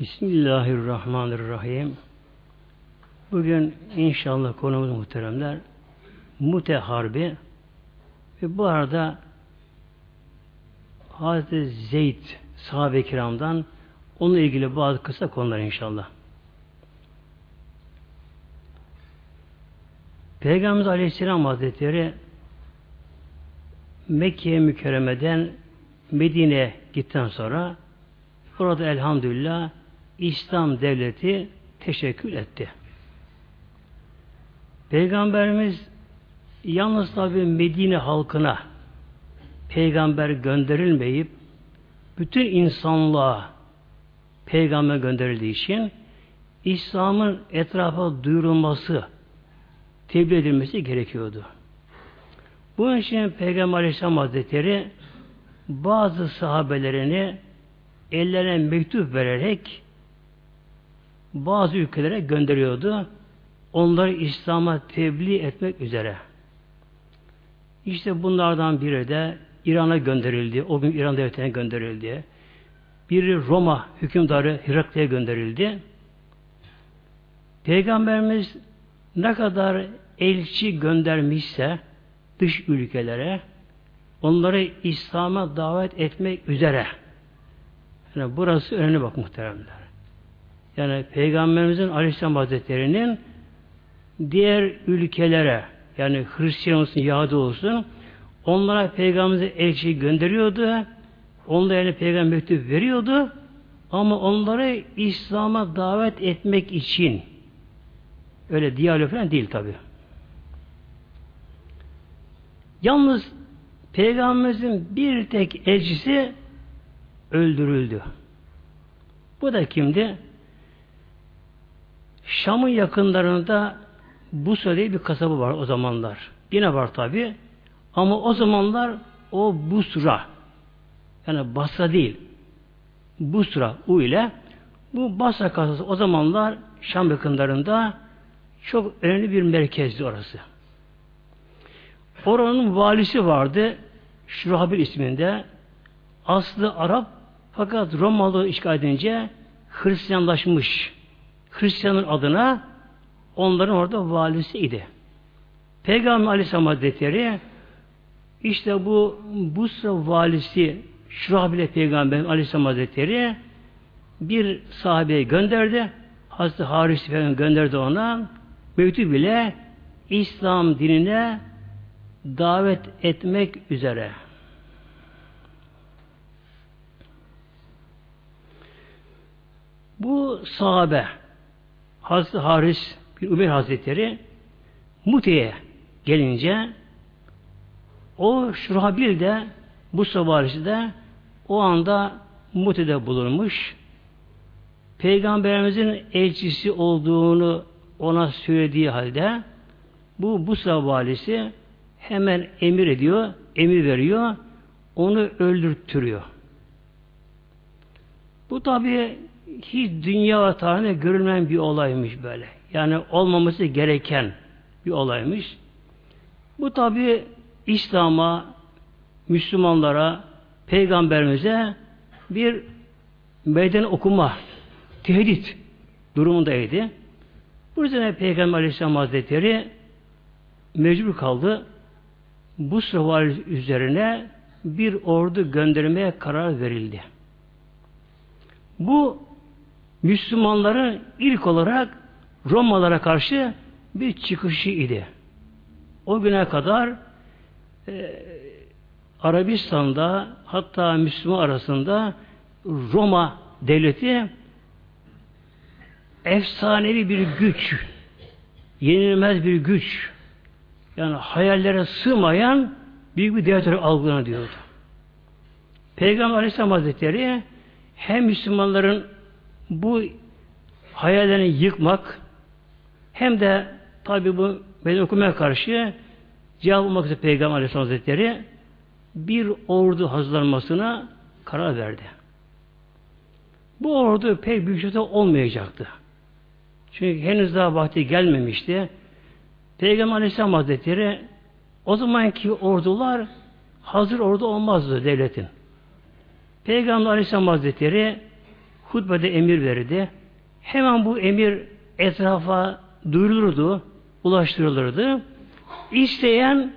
Bismillahirrahmanirrahim. Bugün inşallah konumuz muhteremler Mute Harbi ve bu arada Hazreti Zeyd sahabe-i kiramdan onunla ilgili bazı kısa konular inşallah. Peygamberimiz Aleyhisselam Hazretleri Mekke mükerremeden Medine'ye gittikten sonra orada elhamdülillah İslam devleti teşekkül etti. Peygamberimiz yalnız tabi Medine halkına peygamber gönderilmeyip bütün insanlığa peygamber gönderildiği için İslam'ın etrafa duyurulması, tebliğ edilmesi gerekiyordu. Bunun için Peygamber Aleyhisselam Hazretleri bazı sahabelerini ellerine mektup vererek bazı ülkelere gönderiyordu. Onları İslam'a tebliğ etmek üzere. İşte bunlardan biri de İran'a gönderildi. O gün İran devletine gönderildi. Biri Roma hükümdarı Hirakli'ye gönderildi. Peygamberimiz ne kadar elçi göndermişse dış ülkelere onları İslam'a davet etmek üzere. Yani burası önemli bak muhteremler. Yani Peygamberimizin Aleyhisselam Hazretleri'nin diğer ülkelere yani Hristiyan olsun, Yahudi olsun onlara Peygamberimize elçi gönderiyordu. Onlara yani Peygamber mektup veriyordu. Ama onları İslam'a davet etmek için öyle diyalog falan değil tabi. Yalnız Peygamberimizin bir tek elçisi öldürüldü. Bu da kimdi? Şam'ın yakınlarında Busra diye bir kasabı var o zamanlar. Yine var tabi. Ama o zamanlar o Busra yani Basra değil. Busra U ile bu Basra kasası o zamanlar Şam yakınlarında çok önemli bir merkezdi orası. Oranın valisi vardı. Şurahabil isminde. Aslı Arap fakat Romalı işgal edince Hristiyanlaşmış. Hristiyanın adına onların orada valisi idi. Peygamber Aleyhisselam Hazretleri işte bu Busra valisi Şurahabil Peygamber Aleyhisselam Hazretleri bir sahabeye gönderdi. Hazreti Haris Peygamber gönderdi ona. Mektup bile İslam dinine davet etmek üzere. Bu sahabe Hazreti Haris bir Ömer Hazretleri Mute'ye gelince o Şurabil de bu savarisi de o anda Mute'de bulunmuş. Peygamberimizin elçisi olduğunu ona söylediği halde bu bu valisi hemen emir ediyor, emir veriyor, onu öldürttürüyor. Bu tabi hiç dünya tarihinde görülmeyen bir olaymış böyle. Yani olmaması gereken bir olaymış. Bu tabi İslam'a, Müslümanlara, Peygamberimize bir meydan okuma, tehdit durumundaydı. Bu yüzden Peygamber Aleyhisselam Hazretleri mecbur kaldı. Bu sıra üzerine bir ordu göndermeye karar verildi. Bu Müslümanların ilk olarak Romalara karşı bir çıkışı idi. O güne kadar e, Arabistan'da hatta Müslüman arasında Roma devleti efsanevi bir güç, yenilmez bir güç, yani hayallere sığmayan büyük bir devlet algılanıyordu. Peygamber Aleyhisselam Hazretleri hem Müslümanların bu hayallerini yıkmak hem de tabi bu beden okumaya karşı cevap olmak üzere Peygamber Aleyhisselam Hazretleri bir ordu hazırlanmasına karar verdi. Bu ordu pek büyük şey olmayacaktı. Çünkü henüz daha vakti gelmemişti. Peygamber Aleyhisselam Hazretleri o zamanki ordular hazır ordu olmazdı devletin. Peygamber Aleyhisselam Hazretleri hutbede emir verirdi. Hemen bu emir etrafa duyurulurdu, ulaştırılırdı. İsteyen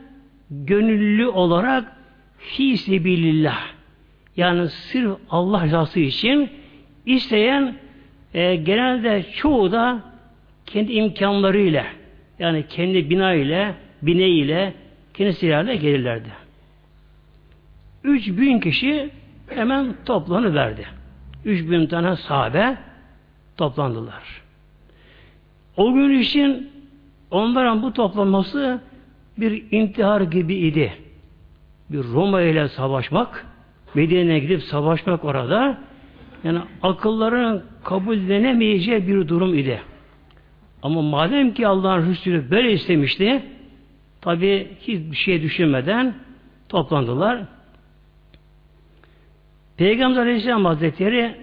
gönüllü olarak fi sebilillah yani sırf Allah rızası için isteyen e, genelde çoğu da kendi imkanlarıyla yani kendi bina ile bine ile kendi silahıyla gelirlerdi. Üç bin kişi hemen toplanıverdi. Üç bin tane sahabe toplandılar. O gün için onların bu toplanması bir intihar gibi idi. Bir Roma ile savaşmak, Medine'ye gidip savaşmak orada yani akılların kabullenemeyeceği bir durum idi. Ama madem ki Allah'ın Resulü böyle istemişti, tabi hiçbir şey düşünmeden toplandılar. Peygamber Aleyhisselam Hazretleri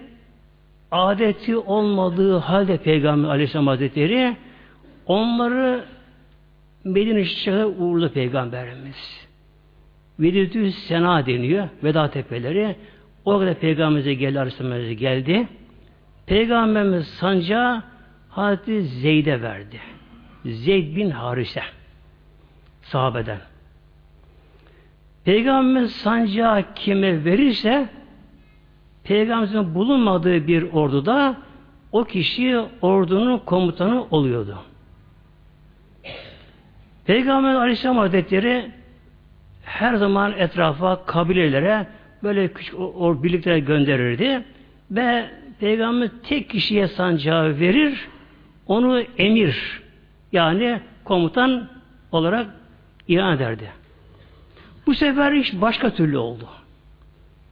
adeti olmadığı halde Peygamber Aleyhisselam Hazretleri onları Medine Şehir'e uğurlu Peygamberimiz. Vedütü Sena deniyor. Veda tepeleri. O kadar Peygamberimize geldi, Aleyhisselam geldi. Peygamberimiz sancağı Hazreti Zeyd'e verdi. Zeyd bin Harise. Sahabeden. Peygamberimiz sancağı kime verirse Peygamberimizin bulunmadığı bir orduda o kişi ordunun komutanı oluyordu. Peygamber Aleyhisselam Hazretleri her zaman etrafa, kabilelere böyle küçük or birlikler gönderirdi ve Peygamber tek kişiye sancağı verir, onu emir yani komutan olarak ilan ederdi. Bu sefer iş başka türlü oldu.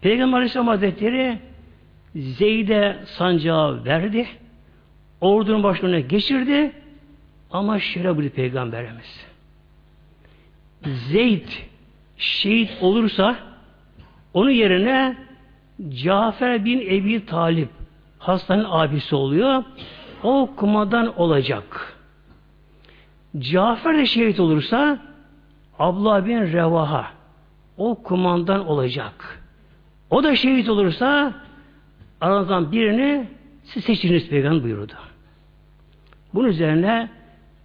Peygamber Aleyhisselam Hazretleri Zeyd'e sancağı verdi. Ordunun başlarına geçirdi. Ama şöyle bir peygamberimiz. Zeyd şehit olursa onun yerine Cafer bin Ebi Talip hastanın abisi oluyor. O kumadan olacak. Cafer de şehit olursa Abla bin Revaha o kumandan olacak. O da şehit olursa aranızdan birini siz seçiniz peygamber buyurdu. Bunun üzerine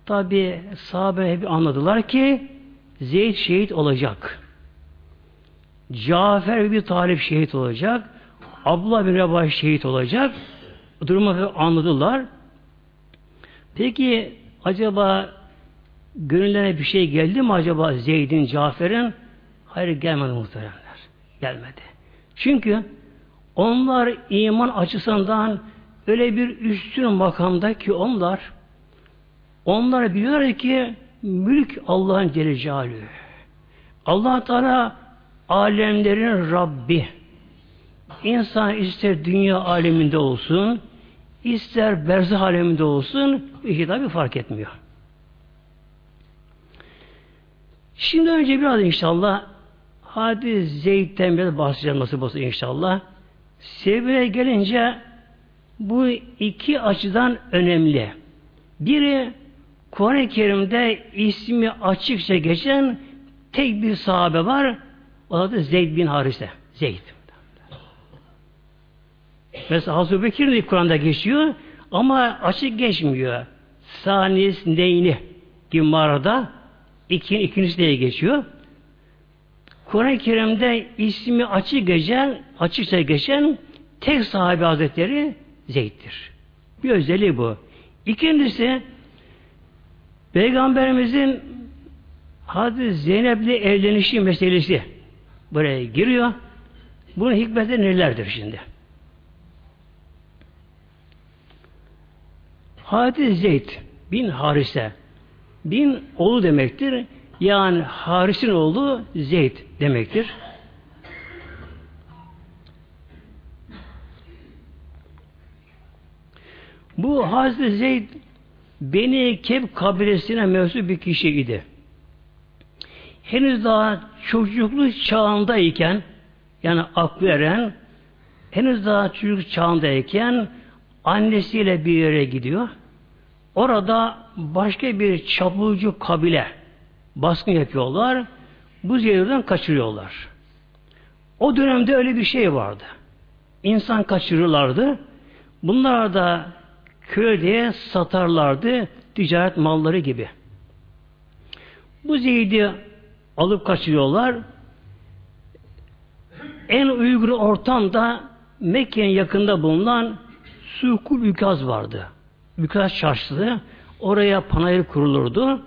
tabi sahabe hep anladılar ki Zeyd şehit olacak. Cafer bir talip şehit olacak. Abdullah bin Rebah şehit olacak. Durumu anladılar. Peki acaba gönüllerine bir şey geldi mi acaba Zeyd'in, Cafer'in? Hayır gelmedi muhteremler. Gelmedi. Çünkü onlar iman açısından öyle bir üstün makamda ki onlar onlar biliyorlar ki mülk Allah'ın Celle Allah Teala alemlerin Rabbi. İnsan ister dünya aleminde olsun, ister berzah aleminde olsun, iki tabi fark etmiyor. Şimdi önce biraz inşallah hadi Zeyd'den biraz bahsedeceğim nasıl olsa inşallah. Sebebine gelince bu iki açıdan önemli. Biri Kur'an-ı Kerim'de ismi açıkça geçen tek bir sahabe var. O da Zeyd bin Harise. Zeyd. Mesela Hazreti Bekir de Kur'an'da geçiyor ama açık geçmiyor. Sanis neyni gibi mağarada ikin, ikincisi diye geçiyor. Kur'an-ı Kerim'de ismi açık geçen, açıkça geçen tek sahabe hazretleri Zeyd'dir. Bir özelliği bu. İkincisi Peygamberimizin Hazreti Zeynep'le evlenişi meselesi buraya giriyor. Bunun hikmeti nelerdir şimdi? Hazreti Zeyd bin Harise bin oğlu demektir. Yani Haris'in oğlu Zeyd demektir. Bu Hazreti Zeyd Beni Keb kabilesine mensup bir kişiydi. Henüz daha çocukluk çağındayken yani aklı eren henüz daha çocuk çağındayken annesiyle bir yere gidiyor. Orada başka bir çapulcu kabile baskın yapıyorlar. Bu yerden kaçırıyorlar. O dönemde öyle bir şey vardı. İnsan kaçırırlardı. Bunlar da köyde satarlardı ticaret malları gibi. Bu Zeyd'i alıp kaçırıyorlar. En uygun ortamda Mekke'nin yakında bulunan Sukul Bükaz vardı. Bükaz çarşısı. Oraya panayır kurulurdu.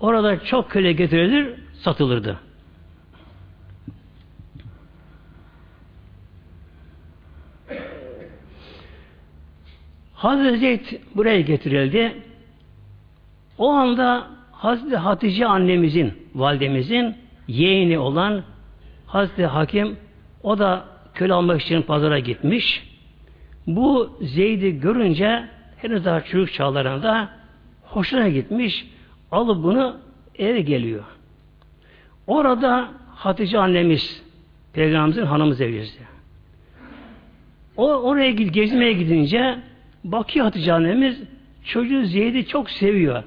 Orada çok köle getirilir, satılırdı. Hazreti Zeyd buraya getirildi. O anda Hazreti Hatice annemizin, validemizin yeğeni olan Hazreti Hakim o da köle almak için pazara gitmiş. Bu Zeyd'i görünce henüz daha çocuk çağlarında hoşuna gitmiş. Alıp bunu eve geliyor. Orada Hatice annemiz Peygamberimizin hanımı zevcesi. O oraya git, gezmeye gidince bakıyor Hatice annemiz çocuğu Zeyd'i çok seviyor.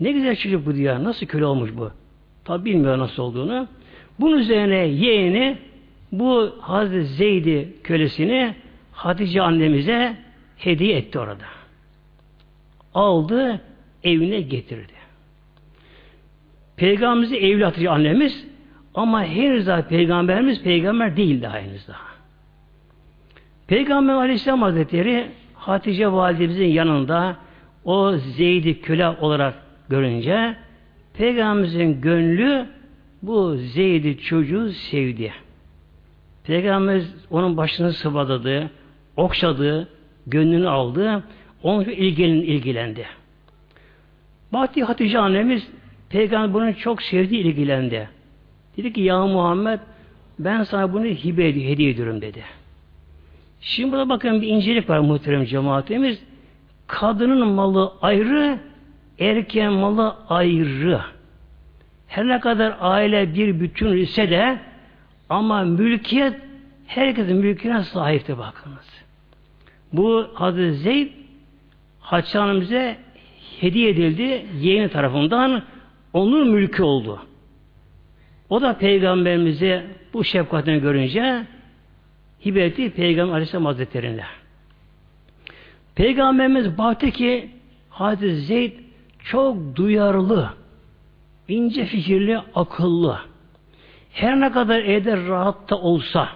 Ne güzel çocuk bu diyor. Nasıl köle olmuş bu? Tabi bilmiyor nasıl olduğunu. Bunun üzerine yeğeni bu Hazreti Zeyd'i kölesini Hatice annemize hediye etti orada. Aldı, evine getirdi. Peygamberimizi evli Hatice annemiz ama henüz daha peygamberimiz peygamber değil daha henüz daha. Peygamber Aleyhisselam Hazretleri Hatice validemizin yanında o Zeyd'i köle olarak görünce Peygamberimizin gönlü bu Zeyd'i çocuğu sevdi. Peygamberimiz onun başını sıvadadı, okşadı, gönlünü aldı, onun ilgilen, ilgilendi. Baktı Hatice annemiz Peygamber bunu çok sevdi, ilgilendi. Dedi ki ya Muhammed ben sana bunu hibe ediyorum, hediye ediyorum dedi. Şimdi burada bakın bir incelik var muhterem cemaatimiz. Kadının malı ayrı, erkeğin malı ayrı. Her ne kadar aile bir bütün ise de ama mülkiyet herkesin mülküne sahipti bakınız. Bu Hazreti Zeyd Haçanımıza hediye edildi yeğeni tarafından onun mülkü oldu. O da peygamberimize bu şefkatini görünce hibe etti Peygamber Aleyhisselam Hazretleri'ne. Peygamberimiz baktı ki Hazreti Zeyd çok duyarlı, ince fikirli, akıllı. Her ne kadar evde rahat da olsa,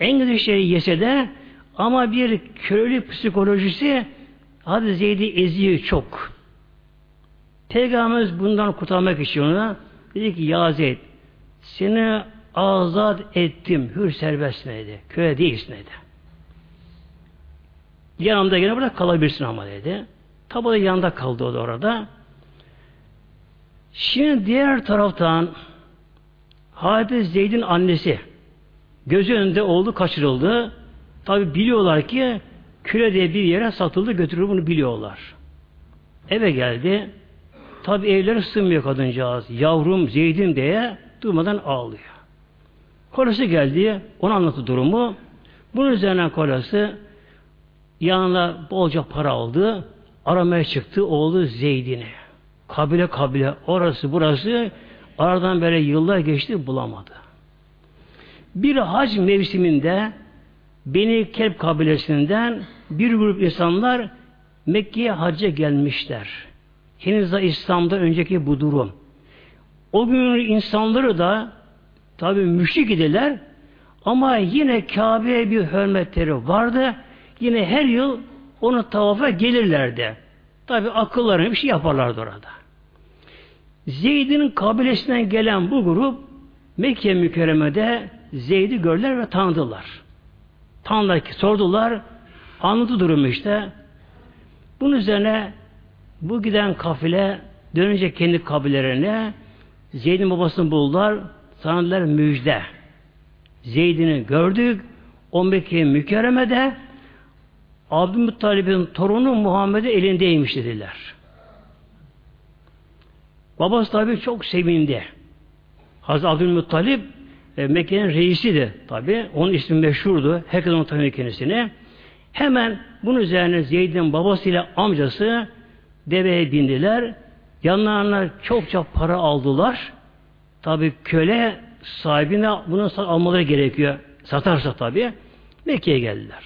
en güzel şeyi yese de ama bir köylü psikolojisi Hazreti Zeyd'i eziyor çok. Peygamberimiz bundan kurtarmak için ona dedi ki ya Zeyd seni azat ettim, hür serbest dedi. Köye değilsin dedi. Yanımda gene burada kalabilirsin ama dedi. Tabi da yanında kaldı o da orada. Şimdi diğer taraftan Hazreti Zeyd'in annesi gözü önünde oldu, kaçırıldı. Tabi biliyorlar ki küre diye bir yere satıldı, götürür bunu biliyorlar. Eve geldi. Tabi evleri sığmıyor kadıncağız. Yavrum Zeyd'im diye durmadan ağlıyor. Kolası geldi, ona anlattı durumu. Bunun üzerine kolası yanına bolca para aldı. Aramaya çıktı oğlu Zeyd'ini. Kabile kabile orası burası aradan böyle yıllar geçti bulamadı. Bir hac mevsiminde Beni Kelp kabilesinden bir grup insanlar Mekke'ye hacca gelmişler. Henüz de İslam'da önceki bu durum. O gün insanları da tabi müşrik idiler ama yine Kabe'ye bir hürmetleri vardı. Yine her yıl onu tavafa gelirlerdi. Tabi akıllarına bir şey yaparlardı orada. Zeyd'in kabilesinden gelen bu grup Mekke mükerremede Zeyd'i gördüler ve tanıdılar. Tanrılar ki sordular. Anladı durumu işte. Bunun üzerine bu giden kafile dönünce kendi kabilelerine Zeyd'in babasını buldular. Sanırlar müjde. Zeyd'ini gördük. O Mekke mükerremede Abdülmuttalib'in torunu Muhammed'in elindeymiş dediler. Babası tabi çok sevindi. Hazreti Abdülmuttalip e, Mekke'nin reisiydi tabi. Onun ismi meşhurdu. Herkes onu tanıyor kendisini. Hemen bunun üzerine Zeyd'in babasıyla amcası deveye bindiler. Yanlarına çokça para aldılar. Tabi köle sahibine bunu almaları gerekiyor. Satarsa tabi. Mekke'ye geldiler.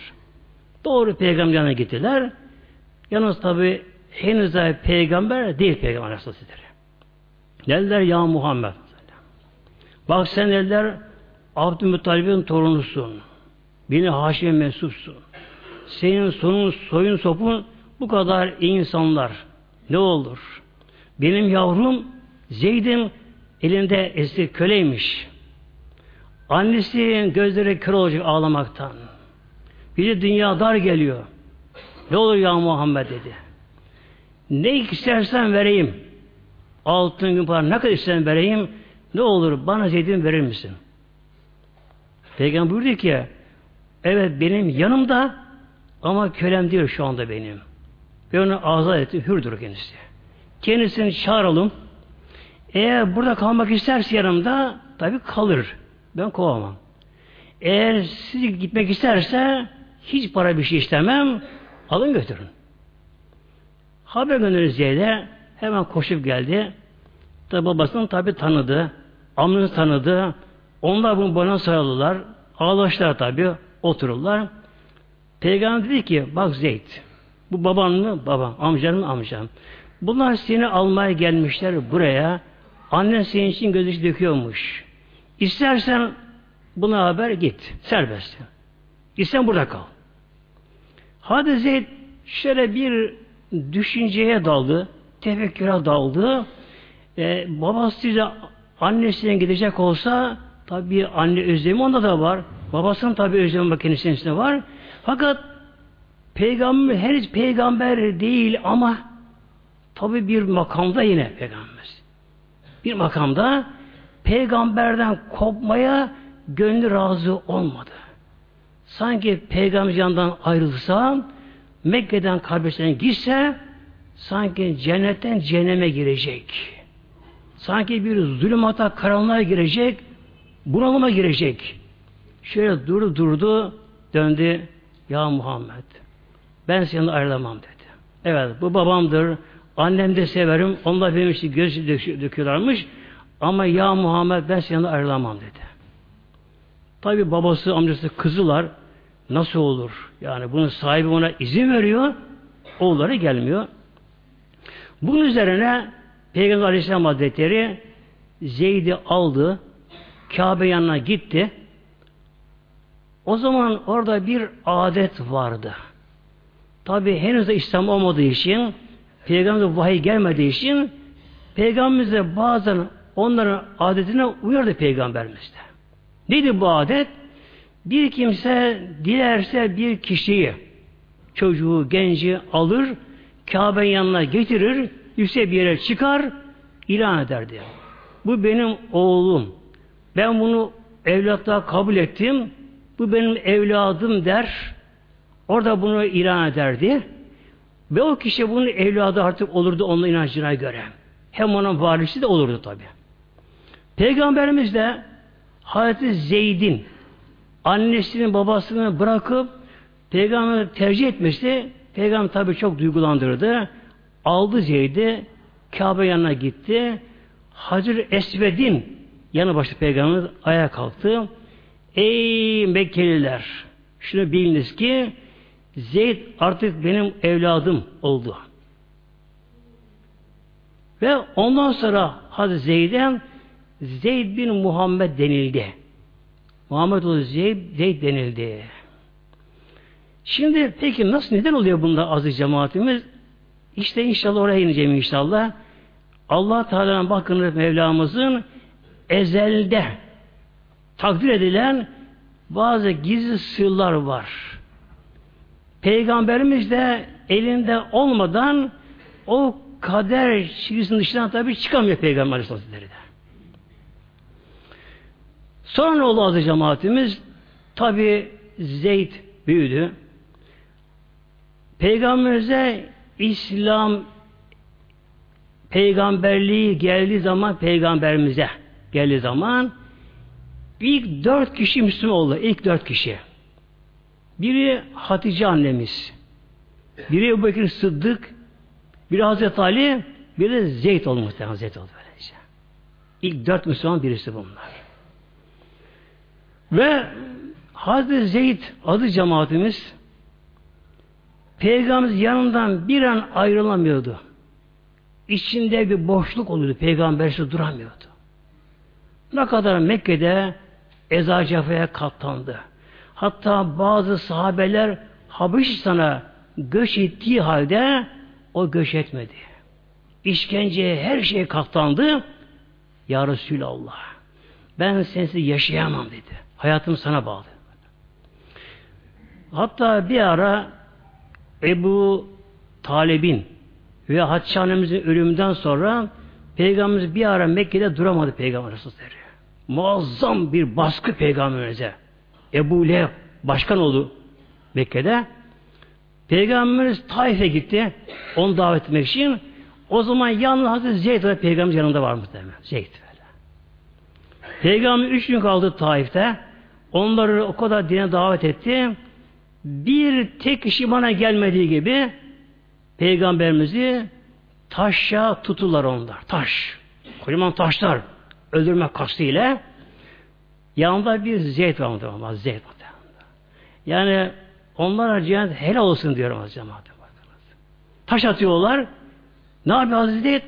Doğru peygamberine gittiler. Yalnız tabi henüz daha peygamber değil peygamber Aleyhisselatü Dediler ya Muhammed. Bak sen dediler Abdülmuttalib'in torunusun. Beni Haşim'e mensupsun. Senin sonun, soyun sopun bu kadar insanlar. Ne olur? Benim yavrum Zeyd'in elinde eski köleymiş. Annesinin gözleri kör olacak ağlamaktan. Bir de dünya dar geliyor. Ne olur ya Muhammed dedi. Ne istersen vereyim. Altın gün para ne kadar istersen vereyim. Ne olur bana Zeyd'in verir misin? Peygamber buyurdu ki evet benim yanımda ama kölem diyor şu anda benim. Ve onu azat etti. Hürdür kendisi. Kendisini çağıralım. Eğer burada kalmak isterse yanımda tabi kalır. Ben kovamam. Eğer siz gitmek isterse hiç para bir şey istemem. Alın götürün. Haber gönderir Zeyd'e hemen koşup geldi. Tabi babasını tabi tanıdı. Amını tanıdı. Onlar bunu bana sarıldılar. Ağlaştılar tabi. Otururlar. Peygamber dedi ki bak Zeyd bu baban mı? Babam. Amcan mı? Amcam. Bunlar seni almaya gelmişler buraya. Annen senin için gözyaşı döküyormuş. İstersen buna haber git. Serbest. İstersen burada kal. Hadi Zeyd şöyle bir düşünceye daldı. Tefekküre daldı. Ee, babası size annesine gidecek olsa tabi anne özlemi onda da var. Babasının tabi özlemi makinesinde var. Fakat peygamber henüz peygamber değil ama tabi bir makamda yine peygamber. Bir makamda peygamberden kopmaya gönlü razı olmadı. Sanki peygamber candan ayrılsa Mekke'den kardeşlerine gitse sanki cennetten cehenneme girecek. Sanki bir zulümata karanlığa girecek, bunalıma girecek. Şöyle durdu durdu, döndü. Ya Muhammed, ben seni ayrılamam dedi. Evet, bu babamdır, annem de severim, onlar benim için göz döküyorlarmış. Ama ya Muhammed ben seni ayrılamam dedi. Tabi babası, amcası kızılar. Nasıl olur? Yani bunun sahibi ona izin veriyor. Oğulları gelmiyor. Bunun üzerine Peygamber Aleyhisselam Hazretleri Zeyd'i aldı. Kabe yanına gitti. O zaman orada bir adet vardı. Tabi henüz de İslam olmadığı için Peygamber'e vahiy gelmediği için Peygamberimiz de bazen onların adetine uyardı Peygamberimiz de. Neydi bu adet? Bir kimse dilerse bir kişiyi, çocuğu, genci alır, Kabe'nin yanına getirir, yüksek bir yere çıkar, ilan eder diyor. Bu benim oğlum. Ben bunu evlatlığa kabul ettim. Bu benim evladım der. Orada bunu ilan ederdi. Ve o kişi bunun evladı artık olurdu onun inancına göre. Hem onun varisi de olurdu tabi. Peygamberimiz de Hazreti Zeyd'in annesinin babasını bırakıp Peygamber'i tercih etmesi Peygamber tabi çok duygulandırdı. Aldı Zeyd'i Kabe yanına gitti. Hacır Esved'in yanı başta Peygamber ayağa kalktı. Ey Mekkeliler! Şunu biliniz ki Zeyd artık benim evladım oldu. Ve ondan sonra Hazreti Zeyd'e Zeyd bin Muhammed denildi. Muhammed oldu Zeyd, Zeyd denildi. Şimdi peki nasıl neden oluyor bunda aziz cemaatimiz? İşte inşallah oraya ineceğim inşallah. Allah Teala'nın bakın Mevlamızın ezelde takdir edilen bazı gizli sırlar var. Peygamberimiz de elinde olmadan o kader çizgisinin dışından tabi çıkamıyor Peygamber Aleyhisselatü. Sonra ne oldu azı cemaatimiz? Tabi Zeyd büyüdü. Peygamberimize İslam peygamberliği geldiği zaman peygamberimize geldiği zaman ilk dört kişi Müslüman oldu. İlk dört kişi. Biri Hatice annemiz. Biri Ebu Bekir Sıddık. Biri Hazreti Ali. Biri de Zeyd oldu muhtemelen. Hazreti oldu böylece. İlk dört Müslüman birisi bunlar. Ve Hazreti Zeyd adı cemaatimiz Peygamberimiz yanından bir an ayrılamıyordu. İçinde bir boşluk oluyordu. Peygambersiz duramıyordu. Ne kadar Mekke'de eza cefaya katlandı. Hatta bazı sahabeler Habeşistan'a göç ettiği halde o göç etmedi. İşkenceye her şeye katlandı. Ya Resulallah ben sensiz yaşayamam dedi. Hayatım sana bağlı. Hatta bir ara Ebu Talib'in ve Hatice ölümünden sonra Peygamberimiz bir ara Mekke'de duramadı Peygamber Resulleri. Muazzam bir baskı Peygamberimize. Ebu Leheb başkan oldu Mekke'de. Peygamberimiz Taif'e gitti. Onu davet etmek için. O zaman yalnız Hazreti Zeyd ve Peygamber yanında var muhtemelen. Zeyd böyle. Peygamber üç gün kaldı Taif'te. Onları o kadar dine davet etti. Bir tek kişi bana gelmediği gibi Peygamberimizi taşa tutular onlar. Taş. Kocaman taşlar. Öldürme kastıyla yanında bir zeyt var mı? Zeyt var. Yani onlara cennet helal olsun diyorum az cemaate. Taş atıyorlar. Ne yapıyor Hazreti?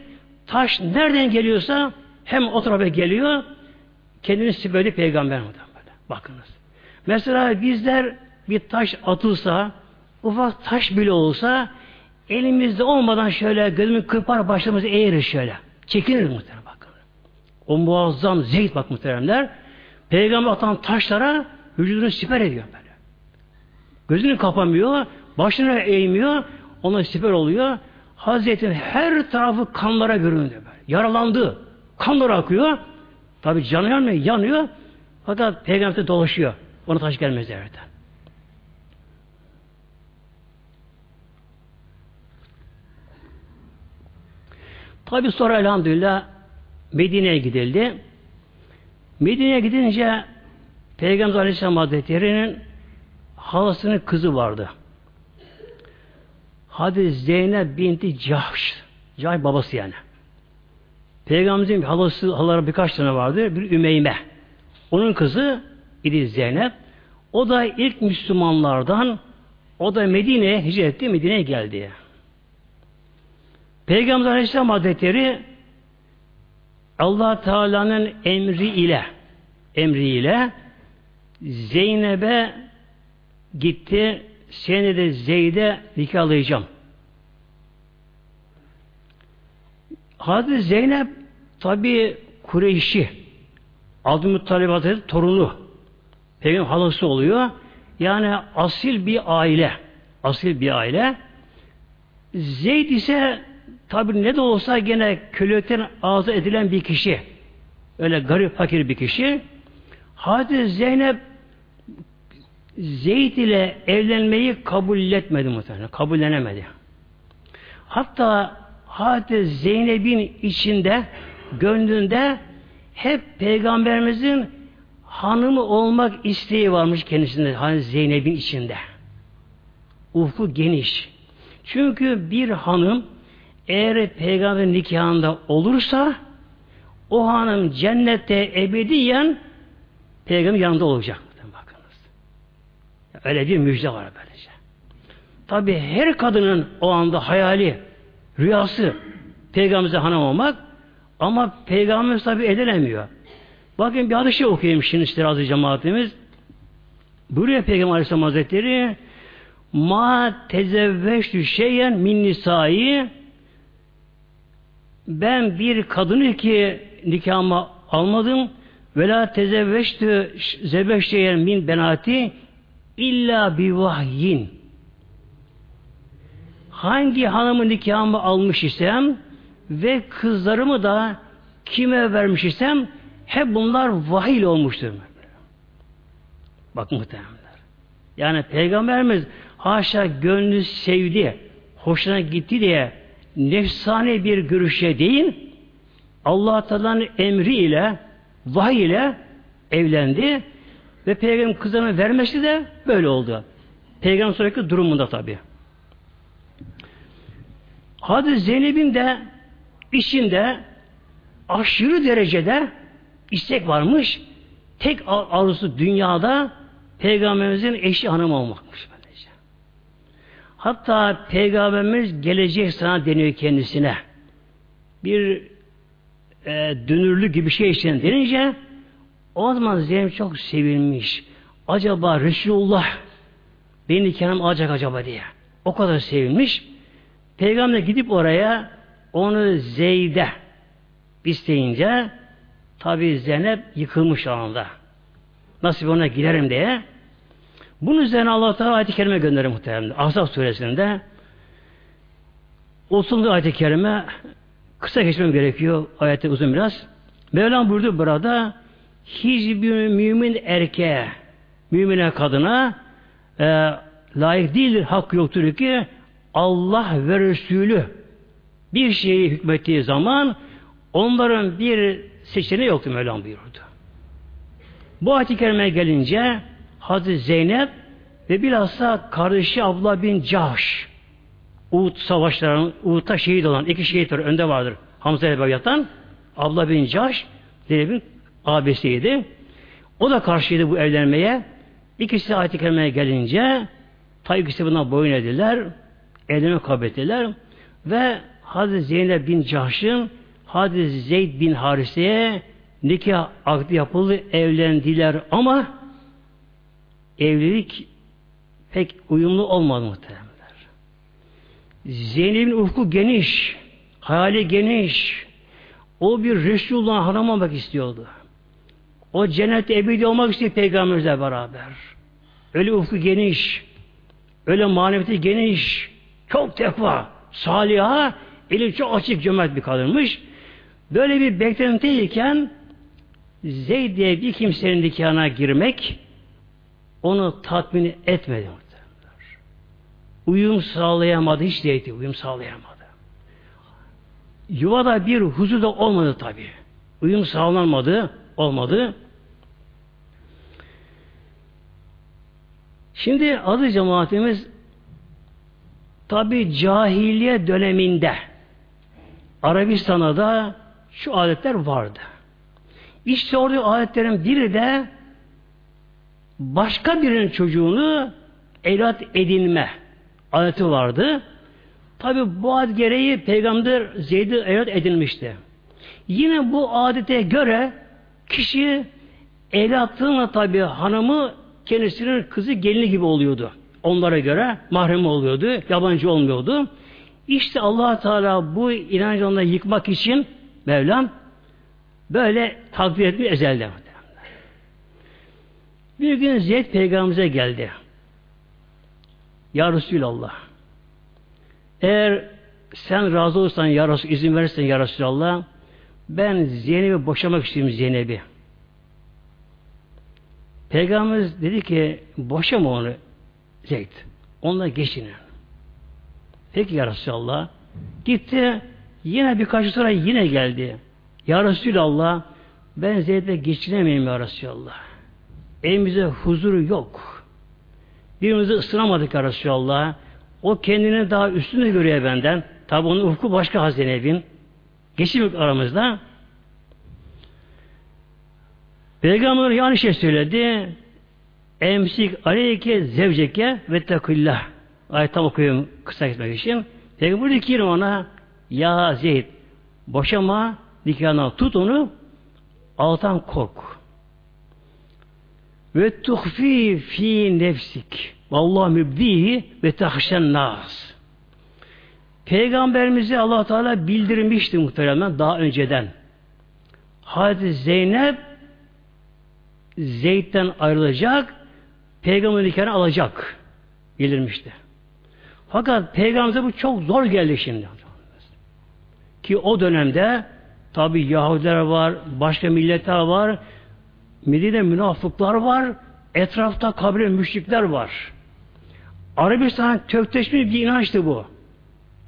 Taş nereden geliyorsa hem o tarafa geliyor kendini siperi peygamber böyle. Bakınız. Mesela bizler bir taş atılsa ufak taş bile olsa elimizde olmadan şöyle gözümü kırpar başımızı eğirir şöyle. Çekilir muhtemelen bakın. O muazzam zeyt bak muhteremler. Peygamber atan taşlara vücudunu siper ediyor böyle. Gözünü kapamıyor, başını eğmiyor, ona siper oluyor. Hazretin her tarafı kanlara göründü böyle. Yaralandı. Kanlar akıyor. Tabi canı yanmıyor, yanıyor. Fakat peygamber dolaşıyor. Ona taş gelmez yerden. Tabi sonra elhamdülillah Medine'ye gidildi. Medine'ye gidince Peygamber Aleyhisselam Hazretleri'nin halasının kızı vardı. Hadi Zeynep binti Cahş. Cahş babası yani. Peygamberimizin halası, halaları birkaç tane vardı. Bir Ümeyme. Onun kızı idi Zeynep. O da ilk Müslümanlardan o da Medine'ye hicret etti. Medine'ye geldi. Peygamber Aleyhisselam Hazretleri Allah Teala'nın emri ile emri ile Zeynep'e gitti seni de Zeyd'e nikahlayacağım. Hazreti Zeynep tabi Kureyşi Abdülmuttalib Hazretleri torunu Peygamber halası oluyor. Yani asil bir aile. Asil bir aile. Zeyd ise tabi ne de olsa gene kölelikten ağzı edilen bir kişi. Öyle garip fakir bir kişi. Hazreti Zeynep Zeyd ile evlenmeyi kabul etmedi muhtemelen. Kabullenemedi. Hatta Hazreti Zeynep'in içinde, gönlünde hep Peygamberimizin hanımı olmak isteği varmış kendisinde. Hazreti Zeynep'in içinde. Ufku geniş. Çünkü bir hanım eğer peygamber nikahında olursa o hanım cennette ebediyen peygamber yanında olacak. Bakınız. Öyle bir müjde var böylece. Tabi her kadının o anda hayali, rüyası peygamberimize hanım olmak ama peygamberimiz tabi edilemiyor. Bakın bir hadis okuyayım şimdi işte razı cemaatimiz. Buyuruyor Peygamber Aleyhisselam Hazretleri Ma tezevveştü şeyen min nisai ben bir kadını ki nikahıma almadım ve la tezevveştü zebeşteyen min benati illa bi vahyin hangi hanımı nikahımı almış isem ve kızlarımı da kime vermiş isem hep bunlar vahiy olmuştur. Bak muhtemelenler. Yani Peygamberimiz haşa gönlü sevdi, hoşuna gitti diye nefsane bir görüşe değil, Allah Teala'nın emriyle, vahiy ile evlendi ve peygamber kızlarını vermesi de böyle oldu. Peygamber sonraki durumunda tabi. Hadi Zeynep'in de içinde aşırı derecede istek varmış. Tek arzusu dünyada Peygamberimizin eşi hanım olmakmış. Böylece. Hatta Peygamberimiz gelecek sana deniyor kendisine. Bir e, dünürlü gibi şey için denince o zaman Zeynep çok sevinmiş. Acaba Resulullah beni nikahım alacak acaba diye. O kadar sevinmiş. Peygamber gidip oraya onu Zeyd'e isteyince tabi Zeynep yıkılmış anda. Nasıl ona giderim diye. Bunun üzerine Allah Teala ayet-i kerime gönderir muhtemelen. Ahzab suresinde 30. ayet-i kerime kısa geçmem gerekiyor. Ayette uzun biraz. Mevlam buyurdu burada hiçbir mümin erkeğe mümine kadına e, layık değildir, hak yoktur ki Allah ve Resulü bir şeyi hükmettiği zaman onların bir seçeneği yoktu Mevlam buyurdu. Bu ayet-i kerimeye gelince Hazreti Zeynep ve bilhassa kardeşi Abla bin Cahş Uhud savaşlarının Uhud'da şehit olan iki şehit var. Önde vardır. Hamza ile yatan Abla bin Cahş Zeynep'in abisiydi. O da karşıydı bu evlenmeye. İkisi ayet-i kerimeye gelince ta ikisi buna boyun ediler. Elini kabul ettiler. Ve Hazreti Zeynep bin Cahş'ın Hazreti Zeyd bin Harise'ye nikah akdi yapıldı, evlendiler ama evlilik pek uyumlu olmadı muhtemelenler. Zeynep'in ufku geniş, hayali geniş. O bir Resulullah hanım olmak istiyordu. O cennette ebedi olmak istiyor peygamberimizle beraber. Öyle ufku geniş, öyle maneviyeti geniş, çok tekva, saliha, eli çok açık cömert bir kadınmış. Böyle bir beklentiyken Zeyd diye bir kimsenin nikahına girmek onu tatmin etmedi. Uyum sağlayamadı. Hiç değildi. Uyum sağlayamadı. Yuvada bir huzur da olmadı tabi. Uyum sağlanmadı. Olmadı. Şimdi adı cemaatimiz tabi cahiliye döneminde Arabistan'da da şu adetler vardı. İşte orada adetlerin biri de başka birinin çocuğunu evlat edinme adeti vardı. Tabi bu adet gereği peygamber Zeyd'i evlat edilmişti. Yine bu adete göre kişi evlatlığına tabi hanımı kendisinin kızı gelini gibi oluyordu. Onlara göre mahrem oluyordu, yabancı olmuyordu. İşte allah Teala bu inancı yıkmak için Mevlam böyle takdir etmiş ezelde. Bir gün Zeyd peygamberimize geldi. Ya Resulallah eğer sen razı olursan ya Resul, izin verirsen ya Resulallah ben Zeynep'i boşamak istiyorum Zeynep'i. Peygamberimiz dedi ki boşama onu Zeyd. Onunla geçinin. Peki ya Resulallah. Gitti. Yine birkaç sonra yine geldi. Ya Resulallah ben Zeyd'le geçinemeyim ya Resulallah. Evimizde huzuru yok. Birbirimizi ısınamadık ya Resulallah. O kendini daha üstünde görüyor benden. Tabi onun ufku başka hazinevin. Geçim aramızda. Peygamber yanlış şey söyledi. Emsik aleyke zevceke ve tekillah. Ayet tam okuyorum kısa gitmek için. Peygamber dedi ki ona ya Zeyd boşama nikahına tut onu altan kork. Ve tuhfi fi nefsik. Vallahi mübdihi ve tahşen nas. Peygamberimizi allah Teala bildirmişti muhtemelen daha önceden. Hazreti Zeynep Zeyd'den ayrılacak, peygamber nikahını alacak. Bildirmişti. Fakat peygamberimize bu çok zor geldi şimdi. Ki o dönemde tabi Yahudiler var, başka milletler var, Medine münafıklar var, etrafta kabile müşrikler var. Arabistan kökleşmiş bir inançtı bu.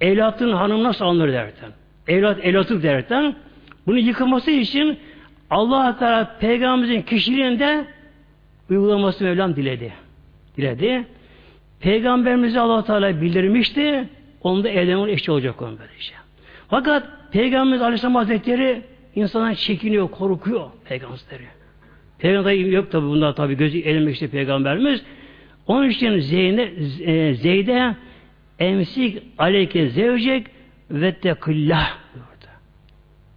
Evlatın hanım nasıl alınır derken. Evlat evlatlık derken. Bunu yıkılması için Allah Teala peygamberimizin kişiliğinde uygulaması Mevlam diledi. Diledi. Peygamberimizi Allah Teala bildirmişti. Onun da evlenmenin eşi olacak onun böylece. Fakat Peygamberimiz Aleyhisselam Hazretleri insandan çekiniyor, korkuyor peygamberleri. Peygamber yok tabi bunda tabi gözü elinmişti peygamberimiz. Onun için Zeynep, e, Zeyd'e emsik aleyke zevcek ve tekillah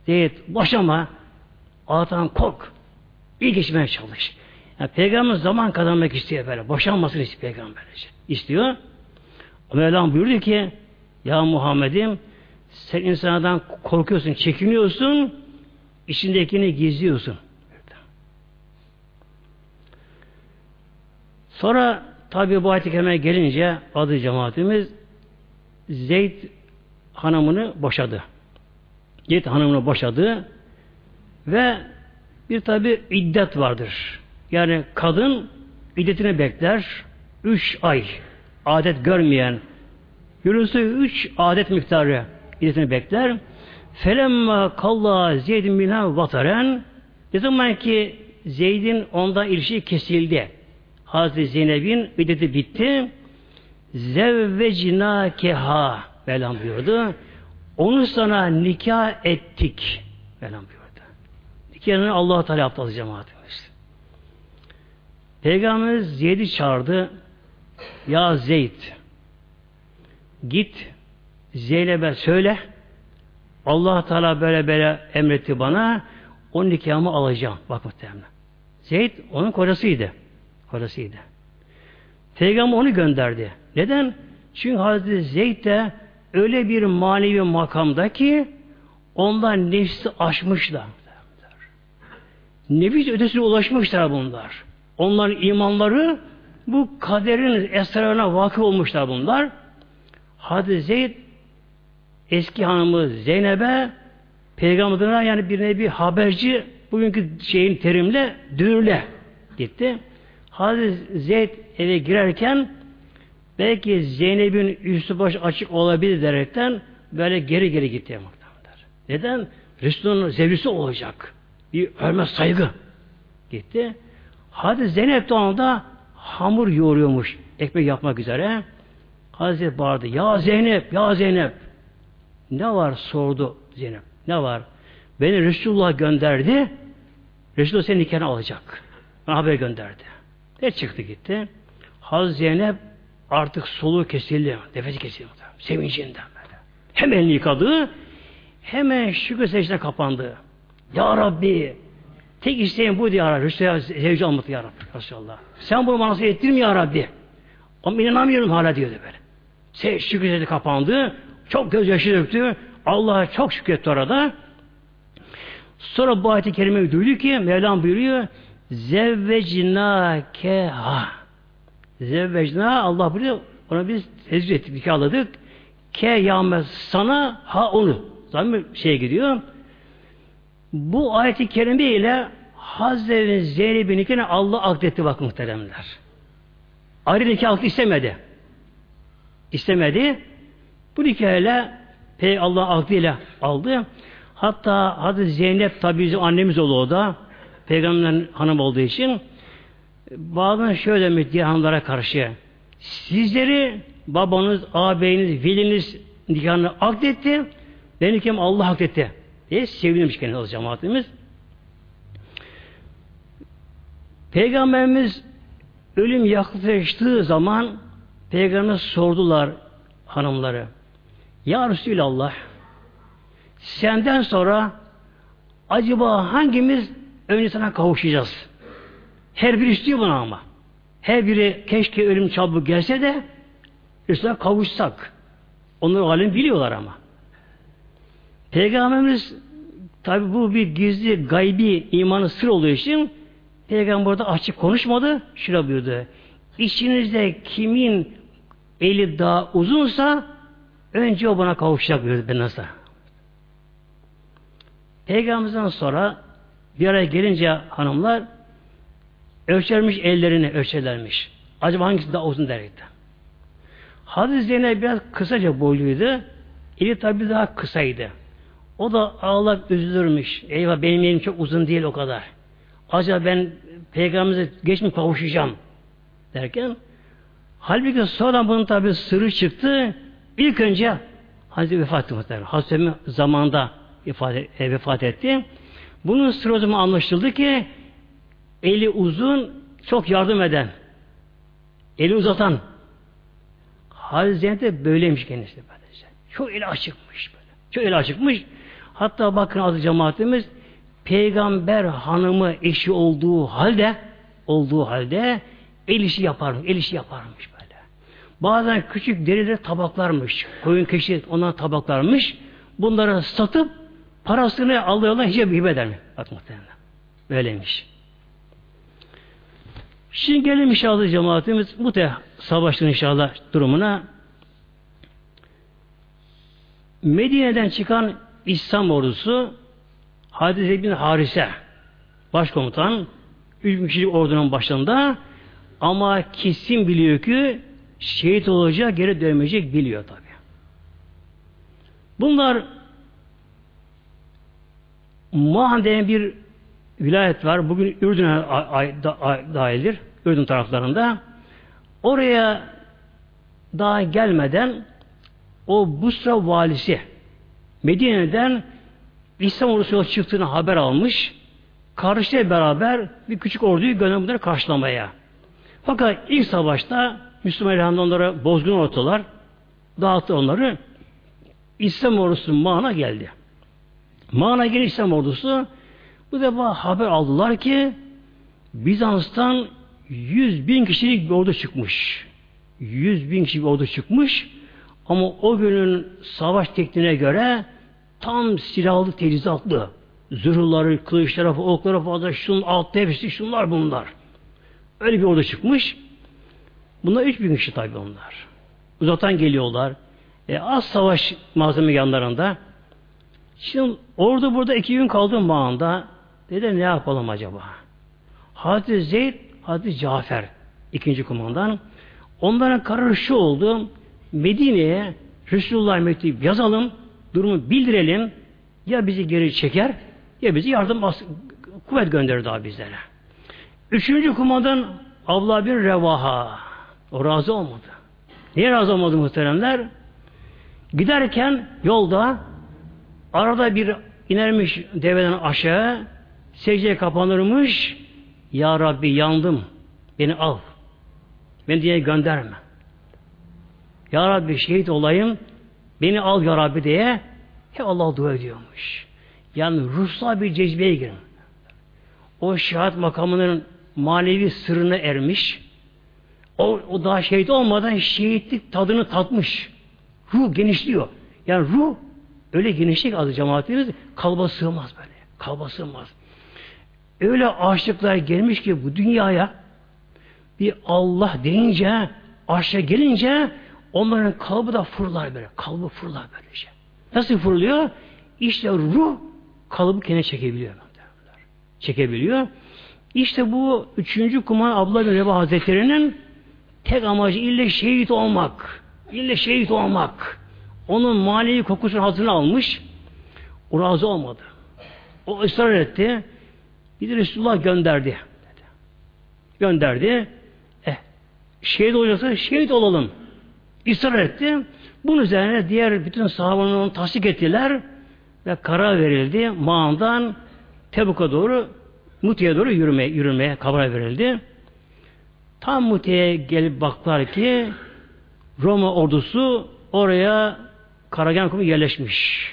Zeyd boşama Allah'tan kork. İyi geçmeye çalış. Yani peygamber zaman kazanmak istiyor böyle. Boşanmasını istiyor peygamber. İstiyor. Mevlam buyurdu ki Ya Muhammed'im sen insanlardan korkuyorsun, çekiniyorsun, içindekini gizliyorsun. Sonra tabi bu ayet-i gelince adı cemaatimiz Zeyd hanımını boşadı. Zeyd hanımını boşadı ve bir tabi iddet vardır. Yani kadın iddetini bekler. Üç ay adet görmeyen Yunus'u üç adet miktarı iddetini bekler. Felemma kalla Zeyd'in minha vataren ne zaman ki Zeyd'in onda ilişki kesildi. Hazreti Zeynep'in iddeti bitti. Zevvecina keha Mevlam buyurdu. Onu sana nikah ettik. Mevlam buyurdu. Nikahını Allah Teala yaptı cemaatimiz. Peygamberimiz Zeyd'i çağırdı. Ya Zeyd git Zeynep'e söyle Allah Teala böyle böyle emretti bana o nikahımı alacağım. Bak muhtemelen. Zeyd onun kocasıydı. Kocasıydı. Peygamber onu gönderdi. Neden? Çünkü Hazreti Zeyd de öyle bir manevi makamda ki ondan nefsi aşmışlar. Nefis ötesine ulaşmışlar bunlar. Onların imanları bu kaderin esrarına vakıf olmuşlar bunlar. Hadi Zeyd eski hanımı Zeynep'e peygamberine yani bir nevi haberci bugünkü şeyin terimle dürle gitti. Hazreti Zeyd eve girerken belki Zeynep'in üstü baş açık olabilir derekten böyle geri geri gitti. Neden? Resul'ün zevlisi olacak. Bir hürmet saygı gitti. Hadi Zeynep de onda hamur yoğuruyormuş ekmek yapmak üzere. Hazreti bağırdı. Ya Zeynep, ya Zeynep. Ne var sordu Zeynep. Ne var? Beni Resulullah gönderdi. Resulullah senin nikahını alacak. Bana haber gönderdi. Ne çıktı gitti. Hazreti Zeynep artık soluğu kesildi. Nefesi kesildi. Sevincinden böyle. Hem elini yıkadı hemen şükür secdesine kapandı. Ya Rabbi tek isteğim bu ya Rabbi. Resulullah zevci almadı ya Rabbi. Resulullah. Sen bunu bana nasıl ettirme ya Rabbi. Ama inanamıyorum hala diyordu böyle. Se şükür kapandı. Çok gözyaşı döktü. Allah'a çok şükretti orada. Sonra bu ayet-i kerimeyi duydu ki Mevlam buyuruyor Zevvecnâkeha Zevvecnâ Allah buyuruyor ona biz tezgür ettik, nikahladık. Ke yâmez sana ha onu. Zaten şey gidiyor. Bu ayeti kerime ile Hazreti Zeynep'in nikahını Allah akdetti bak muhteremler. Ayrı nikah akdı istemedi. İstemedi. Bu nikahıyla Pey Allah aklıyla aldı. Hatta Hazreti Zeynep tabi bizim annemiz oldu o da. Peygamberin hanım olduğu için bazen şöyle demiş diğer hanımlara karşı sizleri babanız, ağabeyiniz, veliniz nikahını akdetti. Ben nikahımı Allah akdetti diye sevinmiş kendisi cemaatimiz. Peygamberimiz ölüm yaklaştığı zaman Peygamberimiz sordular hanımları. Ya Resulallah senden sonra acaba hangimiz önce sana kavuşacağız? Her biri istiyor bunu ama. Her biri keşke ölüm çabuk gelse de Resul'a kavuşsak. Onlar alim biliyorlar ama. Peygamberimiz tabi bu bir gizli, gaybi imanı sır olduğu için Peygamber de açık konuşmadı. Şöyle buyurdu. İçinizde kimin eli daha uzunsa önce o bana kavuşacak buyurdu ben nasıl? Peygamberimizden sonra bir araya gelince hanımlar ölçermiş ellerini ölçerlermiş. Acaba hangisi daha uzun derdi. Hazreti Zeynep biraz kısaca boyluydu. Eli tabi daha kısaydı. O da ağlak üzülürmüş. Eyvah benim elim çok uzun değil o kadar. Acaba ben peygamberimize geç mi kavuşacağım derken halbuki sonra bunun tabi sırrı çıktı. İlk önce Hazreti vefat etti. Hazreti zamanda vefat, e, vefat etti. Bunun sırrı anlaşıldı ki eli uzun çok yardım eden eli uzatan Hazreti Zeynep de böyleymiş kendisi böylece. Çok eli açıkmış böyle. Çok eli açıkmış. Hatta bakın adı cemaatimiz peygamber hanımı eşi olduğu halde olduğu halde el işi yaparmış. El işi yaparmış böyle. Bazen küçük derileri tabaklarmış. Koyun keşi ondan tabaklarmış. Bunları satıp parasını alıyorlar hiç hibe eder mi? Bak muhtemelen. Böyleymiş. Şimdi gelelim inşallah cemaatimiz bu te savaşın inşallah durumuna. Medine'den çıkan İslam ordusu Hadis bin Harise başkomutan üç kişilik ordunun başında ama kesin biliyor ki şehit olacak, geri dönmeyecek biliyor tabi. Bunlar Muhan denen bir vilayet var. Bugün Ürdün'e dahildir. Ürdün taraflarında. Oraya daha gelmeden o Busra valisi Medine'den İslam ordusu çıktığını haber almış. Kardeşle beraber bir küçük orduyu göndermiş bunları karşılamaya. Fakat ilk savaşta Müslüman elhamdülillah onlara bozgun ortalar. Dağıttı onları. İslam ordusu Mağan'a geldi. Mağan'a geldi İslam ordusu bu defa haber aldılar ki Bizans'tan 100 bin kişilik bir ordu çıkmış. 100 bin kişilik bir ordu çıkmış. Ama o günün savaş tekniğine göre tam silahlı teçhizatlı. Zırhları, kılıçları, okları fazla, şunun altta hepsi şunlar bunlar. Öyle bir ordu çıkmış. Bunlar 3 bin kişi tabi onlar. Uzaktan geliyorlar. E, az savaş malzeme yanlarında. Şimdi ordu burada iki gün kaldı mağanda. Dedi ne yapalım acaba? Hazreti Zeyd, Hazreti Cafer ikinci kumandan. Onların kararı şu oldu. Medine'ye Resulullah mektup yazalım, durumu bildirelim. Ya bizi geri çeker ya bizi yardım kuvvet gönderir daha bizlere. Üçüncü kumandan Abla bir Revaha. O razı olmadı. Niye razı olmadı muhteremler? Giderken yolda arada bir inermiş deveden aşağı secdeye kapanırmış Ya Rabbi yandım. Beni al. Beni diye gönderme. Ya Rabbi şehit olayım. Beni al Ya Rabbi diye hep Allah dua ediyormuş. Yani ruhsal bir cezbeye girin. O şehadet makamının manevi sırrına ermiş. O, o daha şehit olmadan şehitlik tadını tatmış. Ruh genişliyor. Yani ruh öyle genişlik adı cemaatimiz kalba sığmaz böyle. Kalba sığmaz. Öyle aşıklar gelmiş ki bu dünyaya bir Allah deyince aşağı gelince onların kalbi da fırlar böyle. Kalbi fırlar böylece. Nasıl fırlıyor? İşte ruh kalıbı kendine çekebiliyor. Çekebiliyor. İşte bu üçüncü kuman Abla bin Reba Hazretleri'nin tek amacı ille şehit olmak. İlle şehit olmak. Onun manevi kokusunu hazırını almış. O razı olmadı. O ısrar etti. Bir de Resulullah gönderdi. Dedi. Gönderdi. Eh, şehit olacaksa şehit olalım. İsrar etti. Bunun üzerine diğer bütün sahabeler onu tasdik ettiler ve karar verildi. Mağandan Tebuk'a doğru Muti'ye doğru yürümeye, yürümeye karar verildi. Tam Muti'ye gelip baktılar ki Roma ordusu oraya Karagen kumu yerleşmiş.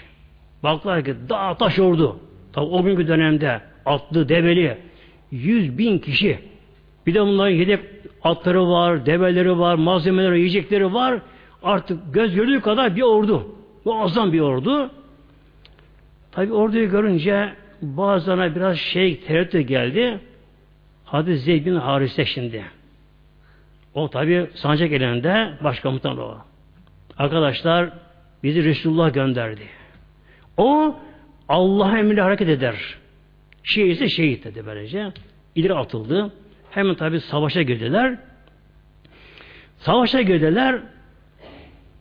Baktılar ki dağ taş ordu. Tabi o günkü dönemde atlı, develi yüz bin kişi. Bir de bunların yedek atları var, develeri var, malzemeleri, yiyecekleri var. Artık göz gördüğü kadar bir ordu. Muazzam bir ordu. Tabi orduyu görünce bazılarına biraz şey tereddüt geldi. Hadi Zeyd bin Harise şimdi. O tabi sancak elinde başkomutan o. Arkadaşlar bizi Resulullah gönderdi. O Allah emriyle hareket eder. Şehit ise şehit dedi böylece. İleri atıldı. Hemen tabi savaşa girdiler. Savaşa girdiler.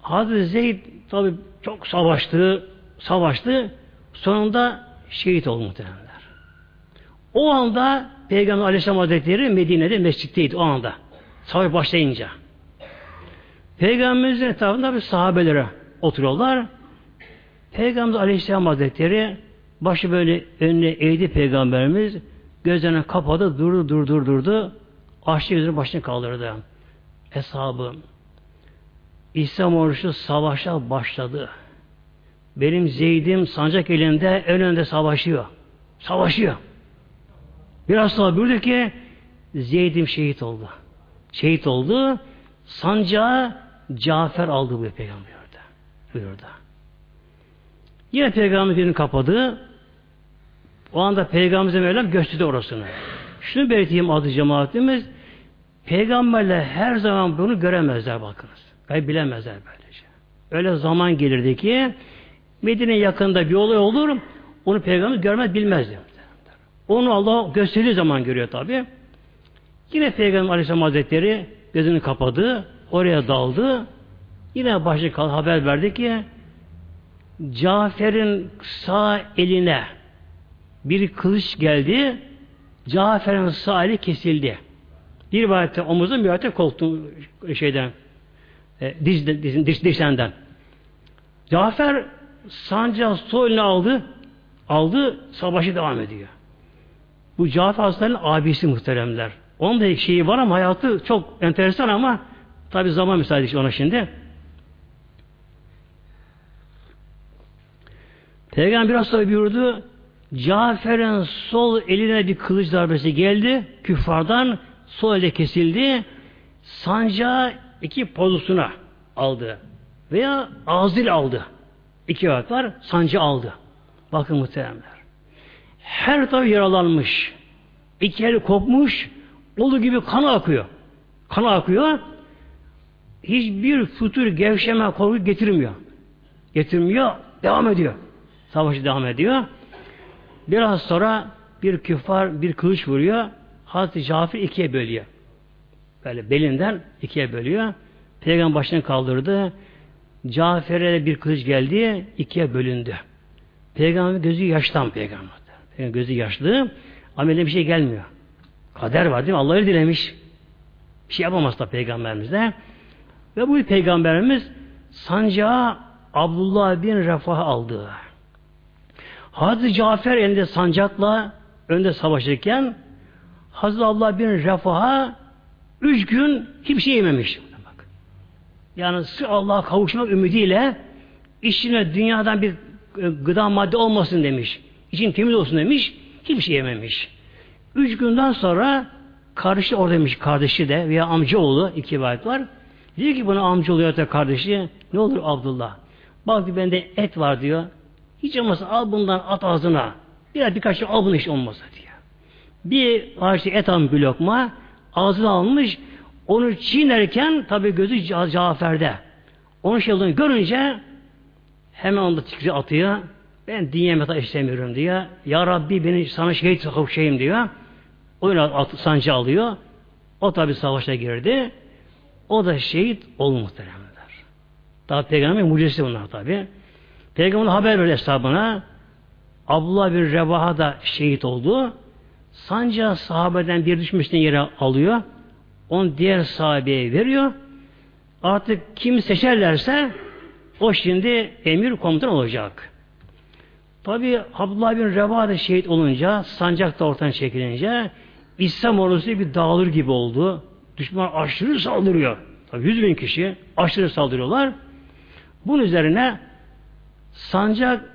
Hazreti Zeyd tabi çok savaştı, savaştı. Sonunda şehit oldu muhtemelenler. O anda Peygamber Aleyhisselam Hazretleri Medine'de mescitteydi o anda. Savaş başlayınca. Peygamberimizin etrafında bir sahabelere oturuyorlar. Peygamber Aleyhisselam Hazretleri başı böyle önüne eğdi Peygamberimiz gözlerini kapadı durdu durdu durdu açtı gözünü başını kaldırdı. Hesabı İslam ordusu savaşa başladı. Benim Zeyd'im sancak elinde ön önde savaşıyor. Savaşıyor. Biraz sonra buyurdu ki Zeyd'im şehit oldu. Şehit oldu. Sancağı Cafer aldı bu peygamber buyurdu. Yine peygamber birini kapadı. O anda peygamberimize Mevlam gösterdi orasını. Şunu belirteyim adı cemaatimiz. Peygamberler her zaman bunu göremezler bakınız. Gayb bilemezler böylece. Öyle zaman gelirdi ki Medine yakında bir olay olur onu peygamber görmez bilmezdi. Onu Allah gösterdiği zaman görüyor tabi. Yine Peygamber Aleyhisselam Hazretleri gözünü kapadı. Oraya daldı. Yine başı kal haber verdi ki Cafer'in sağ eline bir kılıç geldi. Cafer'in sağ eli kesildi. Bir rivayette omuzun bir rivayette koltuğun şeyden e, diz, diz, diz. Cafer sancağı sol eline aldı. Aldı, savaşı devam ediyor. Bu Cafer Hastan'ın abisi muhteremler. Onun da şeyi var ama hayatı çok enteresan ama tabi zaman müsaade ona şimdi. Peygamber biraz sonra buyurdu Cafer'in sol eline bir kılıç darbesi geldi. Küffardan sol elde kesildi. Sancağı iki pozusuna aldı. Veya ağzıyla aldı. İki vakit var. Sancı aldı. Bakın muhteremler. Her tarafı yaralanmış. İki eli kopmuş. Olu gibi kan akıyor. Kan akıyor. Hiçbir futur gevşeme korku getirmiyor. Getirmiyor. Devam ediyor. Savaşı devam ediyor. Biraz sonra bir küfar bir kılıç vuruyor. Hazreti Cafer ikiye bölüyor. Böyle belinden ikiye bölüyor. Peygamber başını kaldırdı. Cafer'e bir kılıç geldi. ikiye bölündü. Peygamber gözü yaştan peygamber. peygamber gözü yaşlı. Ama bir şey gelmiyor. Kader var değil mi? Allah'ı dilemiş. Bir şey yapamaz da peygamberimiz de. Ve bu peygamberimiz sancağı Abdullah bin Refah aldı. Hazreti Cafer elinde sancakla önde savaşırken Hazreti Allah bin Refah'a üç gün hiçbir şey yememiş. Yani sırf Allah'a kavuşmak ümidiyle işine dünyadan bir e, gıda madde olmasın demiş. İçin temiz olsun demiş. Hiçbir şey yememiş. Üç günden sonra kardeşi oradaymış kardeşi de veya amcaoğlu iki rivayet var. Diyor ki buna amcaoğlu ya da kardeşi ne olur Abdullah. Bak bende et var diyor. Hiç olmazsa al bundan at ağzına. Biraz birkaç şey al bunu hiç olmazsa diyor. Bir parça et almış bir lokma ağzına almış onu çiğnerken tabi gözü Cafer'de. Onun şey olduğunu görünce hemen onda tikri atıyor. Ben dinleme istemiyorum diyor. Ya Rabbi beni sana şehit kavuşayım diyor. Oyuna sancı alıyor. O tabi savaşa girdi. O da şehit oldu muhteremler. Daha peygamber mucizesi bunlar tabi. Peygamber haber verdi hesabına. Abdullah bir Revaha da şehit oldu. Sancağı sahabeden bir düşmüşten yere alıyor. Onu diğer sahabeye veriyor. Artık kim seçerlerse o şimdi emir komutan olacak. Tabi Abdullah bin Revaha da şehit olunca, sancak da ortadan çekilince İslam ordusu bir dağılır gibi oldu. Düşman aşırı saldırıyor. Tabi yüz bin kişi aşırı saldırıyorlar. Bunun üzerine sancak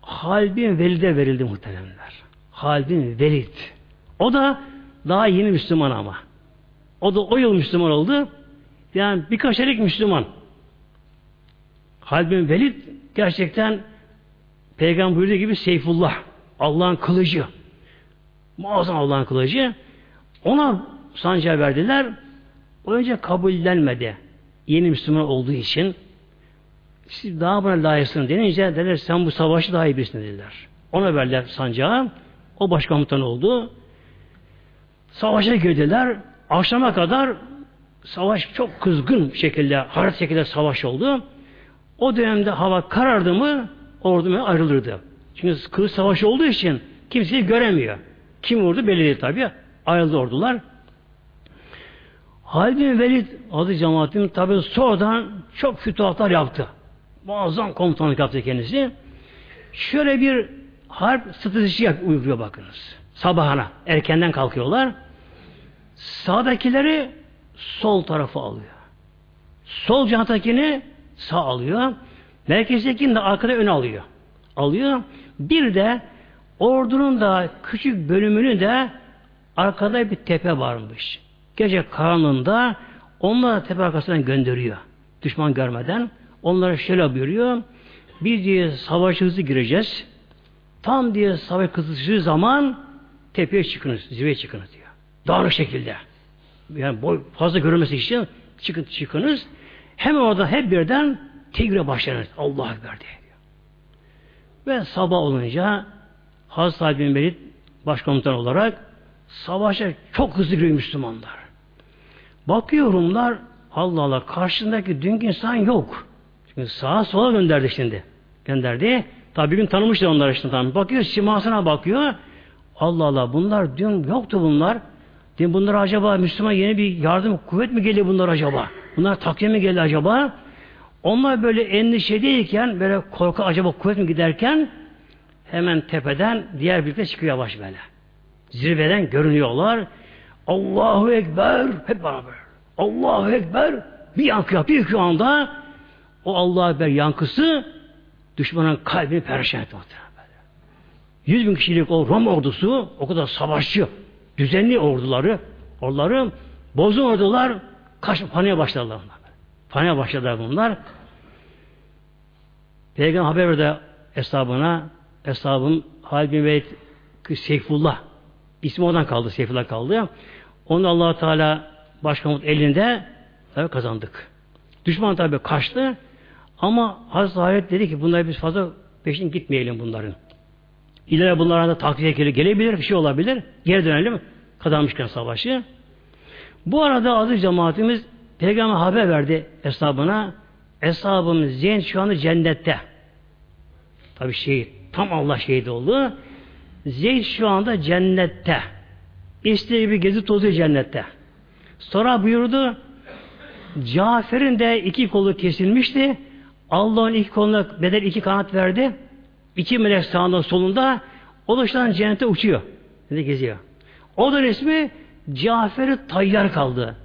Halid bin Velid'e verildi muhteremler. Halid bin Velid. O da daha yeni Müslüman ama. O da o yıl Müslüman oldu. Yani birkaç aylık Müslüman. Halid bin Velid gerçekten Peygamber buyurduğu gibi Seyfullah. Allah'ın kılıcı. Muazzam Allah'ın kılıcı. Ona sancağı verdiler. O önce kabullenmedi. Yeni Müslüman olduğu için siz daha buna layıksın denince dediler sen bu savaşı daha iyi bilirsin dediler. Ona verdiler sancağı. O başkomutan oldu. Savaşa girdiler. Akşama kadar savaş çok kızgın şekilde, haret şekilde savaş oldu. O dönemde hava karardı mı ordu ayrılırdı. Çünkü kılıç savaşı olduğu için kimseyi göremiyor. Kim vurdu belli değil tabi. Ayrıldı ordular. Halid bin Velid adı cemaatin tabi sonradan çok fütuhatlar yaptı. Muazzam komutanlık yaptı kendisi. Şöyle bir harp stratejisi uyguluyor bakınız. Sabahına erkenden kalkıyorlar. Sağdakileri sol tarafa alıyor. Sol canatakini sağ alıyor. Merkezdekini de arkada ön alıyor. Alıyor. Bir de ordunun da küçük bölümünü de arkada bir tepe varmış. Gece karanlığında onları tepe arkasından gönderiyor. Düşman görmeden. Onlara şöyle buyuruyor. Biz diye savaş hızlı gireceğiz. Tam diye savaş kızıştığı zaman tepeye çıkınız, zirveye çıkınız diyor. Dağınık şekilde. Yani boy fazla görülmesi için çıkın, çıkınız. Hemen orada hep birden tekbire başlarız. Allah Ekber diye. Ve sabah olunca Hazreti Ali bin Velid başkomutan olarak savaşa çok hızlı giriyor Müslümanlar. Bakıyor Rumlar Allah Allah karşısındaki dünkü insan yok. Çünkü sağa sola gönderdi şimdi. Gönderdi. Tabi bir gün tanımışlar onlar işte tanımış. Bakıyor simasına bakıyor. Allah Allah bunlar dün yoktu bunlar. Dün bunlar acaba Müslüman yeni bir yardım kuvvet mi geliyor bunlar acaba? Bunlar takviye mi geldi acaba? Onlar böyle endişedeyken böyle korku acaba kuvvet mi giderken hemen tepeden diğer birlikte çıkıyor yavaş böyle. Zirveden görünüyorlar. Allahu Ekber hep beraber. Allahu Ekber bir yankı yapıyor şu anda o Allahu Ekber yankısı düşmanın kalbini perişan etti. Yüz bin kişilik o Rom ordusu o kadar savaşçı düzenli orduları orduları bozun ordular kaç paniğe başladılar. Paniğe başladılar bunlar. Peygamber haber verdi hesabına hesabın Halid bin Seyfullah ismi oradan kaldı. Seyfullah kaldı. Onu allah Teala başkomut elinde tabi kazandık. Düşman tabi kaçtı ama Hazreti Halid dedi ki bunları biz fazla peşin gitmeyelim bunların. İleri bunlara da takviye gelebilir, bir şey olabilir. Geri dönelim. Kazanmışken savaşı. Bu arada aziz cemaatimiz Peygamber haber verdi hesabına. Hesabımız Zeyn şu anda cennette. Tabi şehit. Tam Allah şehit oldu. Zeyd şu anda cennette. İstediği bir gezi tozuyor cennette. Sonra buyurdu Cafer'in de iki kolu kesilmişti. Allah'ın iki koluna bedel iki kanat verdi. İki melek sağında solunda. O da cennete uçuyor. Ne geziyor. O da resmi Cafer'i tayyar kaldı.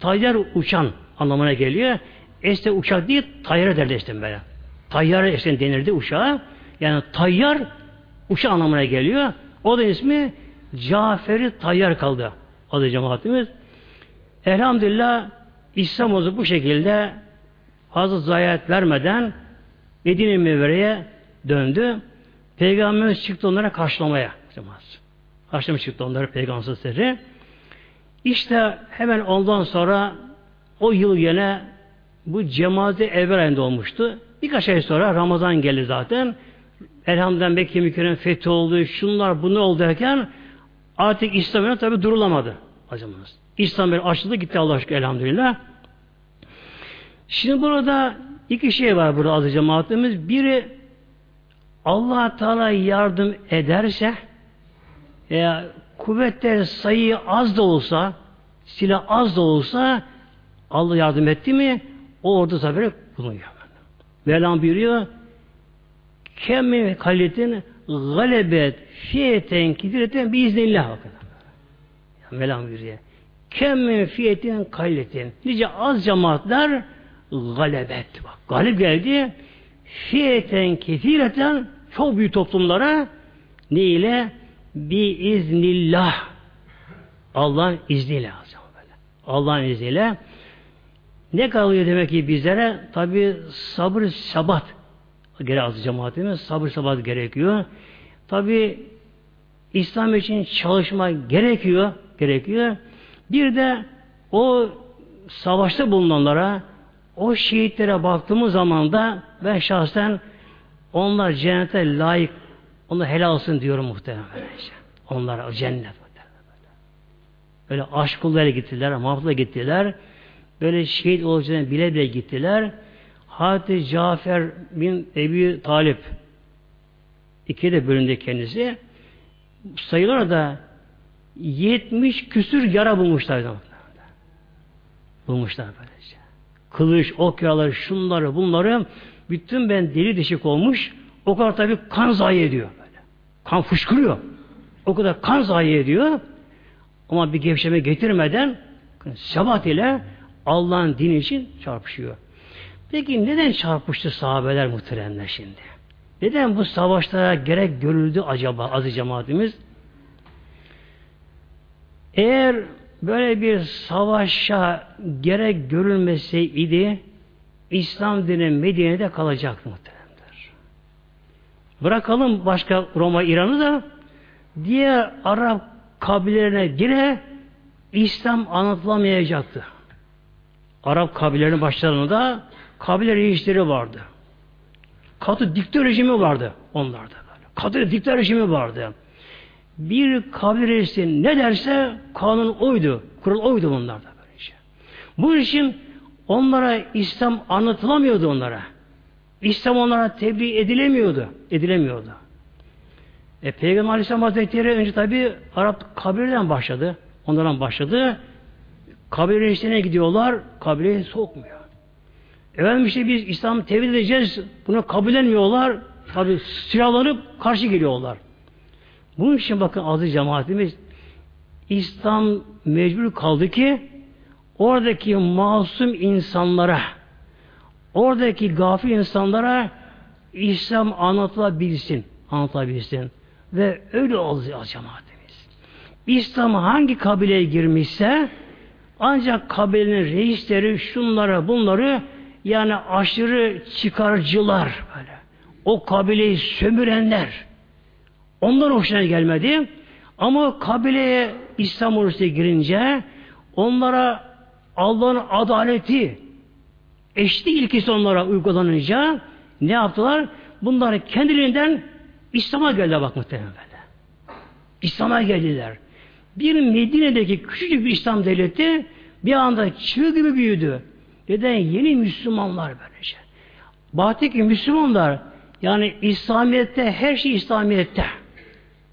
Tayyar uçan anlamına geliyor. Este uçak değil, tayyar derdi işte böyle. Tayyar işte denirdi uçağa. Yani tayyar uçak anlamına geliyor. O da ismi Cafer'i tayyar kaldı. Adı cemaatimiz. Elhamdülillah İslam oldu bu şekilde fazla zayiat vermeden Medine Mevvere'ye döndü. Peygamberimiz çıktı onlara karşılamaya. Karşılamaya çıktı onları Peygamber İşte hemen ondan sonra o yıl yine bu cemaati evvel ayında olmuştu. Birkaç ay sonra Ramazan geldi zaten. Elhamdülillah Mekke mükerrem fethi oldu, şunlar bunu oldu derken artık İslam'ın tabi durulamadı. Acımız. İslam böyle açıldı gitti Allah aşkına elhamdülillah. Şimdi burada iki şey var burada aziz cemaatimiz. Biri allah Teala yardım ederse ya kuvvetler sayı az da olsa silah az da olsa Allah yardım etti mi o orada zafer bulunuyor. Mevlam buyuruyor kemmi kalitin galebet fiyeten kidireten biiznillah bakın. Mevlam buyuruyor. Kemmin fiyetin kayletin. Nice az cemaatler galebet. Bak, galip geldi. Fiyeten kefireten çok büyük toplumlara ne ile? Bi iznillah. Allah'ın izniyle. Allah'ın izniyle. Ne kalıyor demek ki bizlere? Tabi sabır sabat gere az cemaatimiz sabır sabat gerekiyor. Tabi İslam için çalışma gerekiyor. Gerekiyor. Bir de o savaşta bulunanlara, o şehitlere baktığımız zaman da ben şahsen onlar cennete layık, onlar helal olsun diyorum muhtemelen. Onlar o cennet. Böyle aşk kullara gittiler, mahvula gittiler. Böyle şehit olacağını bile bile gittiler. Hazreti Cafer bin Ebi Talip ikiye de bölündü kendisi. Sayılar da 70 küsür yara bulmuşlar. Bulmuşlar böylece. Kılıç, ok yaraları, şunları, bunları bütün ben deli deşik olmuş. O kadar tabi kan zayi ediyor. Böyle. Kan fışkırıyor. O kadar kan zayi ediyor. Ama bir gevşeme getirmeden sebat ile Allah'ın dini için çarpışıyor. Peki neden çarpıştı sahabeler muhteremler şimdi? Neden bu savaşlara gerek görüldü acaba aziz cemaatimiz? Eğer böyle bir savaşa gerek görülmeseydi İslam dini Medine'de kalacaktı muhteremler. Bırakalım başka Roma İran'ı da diğer Arap kabilelerine gire İslam anlatılamayacaktı. Arap kabilelerinin başlarında kabile reisleri vardı. Katı dikte rejimi vardı onlarda. Katı dikte rejimi vardı. Bir kabile reisi ne derse kanun oydu. Kural oydu bunlarda. Böylece. Bu için onlara İslam anlatılamıyordu onlara. İslam onlara tebliğ edilemiyordu. Edilemiyordu. E, Peygamber Aleyhisselam Hazretleri önce tabi Arap kabileden başladı. Onlardan başladı. Kabile reislerine gidiyorlar. Kabileyi sokmuyor. Efendim işte biz İslam'ı tevhid edeceğiz. Bunu kabullenmiyorlar. Tabi silahlanıp karşı geliyorlar. Bunun için bakın aziz cemaatimiz İslam mecbur kaldı ki oradaki masum insanlara oradaki gafil insanlara İslam anlatılabilsin. Anlatabilsin. Ve öyle oldu cemaatimiz. İslam hangi kabileye girmişse ancak kabilenin reisleri şunları bunları yani aşırı çıkarcılar böyle. O kabileyi sömürenler. Onlar hoşuna gelmedi. Ama kabileye İslam ordusu girince onlara Allah'ın adaleti eşitlik ilkesi onlara uygulanınca ne yaptılar? Bunları kendilerinden İslam'a geldiler bak muhtemelen böyle. İslam'a geldiler. Bir Medine'deki küçücük bir İslam devleti bir anda çığ gibi büyüdü. Neden? Yeni Müslümanlar böylece. Bahtiki Müslümanlar yani İslamiyet'te her şey İslamiyet'te.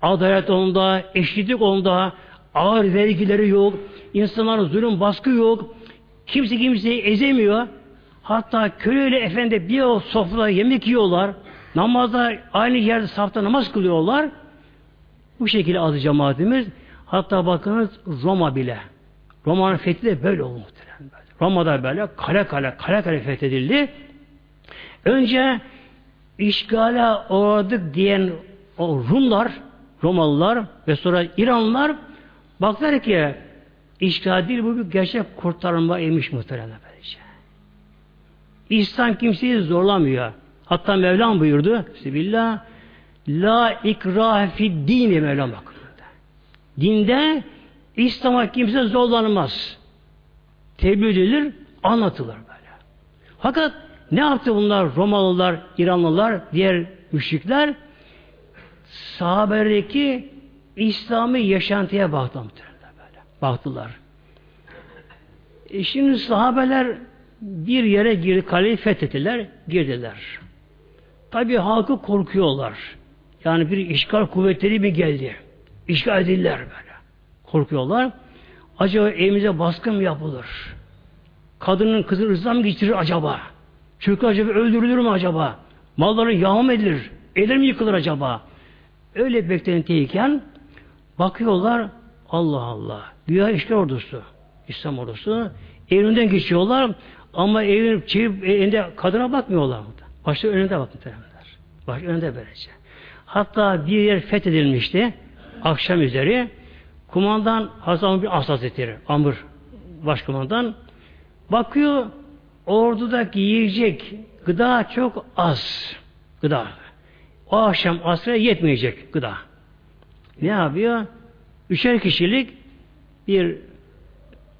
Adalet onda, eşitlik onda, ağır vergileri yok, insanların zulüm baskı yok, kimse kimseyi ezemiyor. Hatta köleyle efendi bir o sofrada yemek yiyorlar, namazda aynı yerde safta namaz kılıyorlar. Bu şekilde adı cemaatimiz. Hatta bakınız Roma bile. Roma'nın fethi de böyle oldu muhtemelen. Roma'da böyle kale kale kale kale fethedildi. Önce işgale uğradık diyen o Rumlar, Romalılar ve sonra İranlılar baktılar ki işgal değil bu bir gerçek kurtarma emiş muhtemelen böylece. İslam kimseyi zorlamıyor. Hatta Mevlam buyurdu. Bismillah. La ikrahe fid dini Mevlam bak. Dinde İslam'a kimse zorlanmaz. Tebliğ edilir, anlatılır böyle. Fakat ne yaptı bunlar Romalılar, İranlılar, diğer müşrikler? Sahabelerdeki İslami yaşantıya baktılar böyle. Baktılar. E şimdi sahabeler bir yere girdi, kaleyi fethettiler, girdiler. Tabi halkı korkuyorlar. Yani bir işgal kuvvetleri mi geldi? İşgal edildiler böyle. Korkuyorlar. Acaba evimize baskın mı yapılır? Kadının kızı ırzam mı geçirir acaba? Çocuklar acaba öldürülür mü acaba? Malları yağma edilir? Evler mi yıkılır acaba? Öyle beklentiyken bakıyorlar Allah Allah. Dünya işgal ordusu. İslam ordusu. Evinden geçiyorlar ama evin çevir, elinde kadına bakmıyorlar. Başta önünde terimler. Baş önünde böylece. Hatta bir yer fethedilmişti. Akşam üzeri. Kumandan Hasan bir As Hazretleri, Amr başkumandan bakıyor ordudaki yiyecek gıda çok az. Gıda. O akşam asra yetmeyecek gıda. Ne yapıyor? Üçer kişilik bir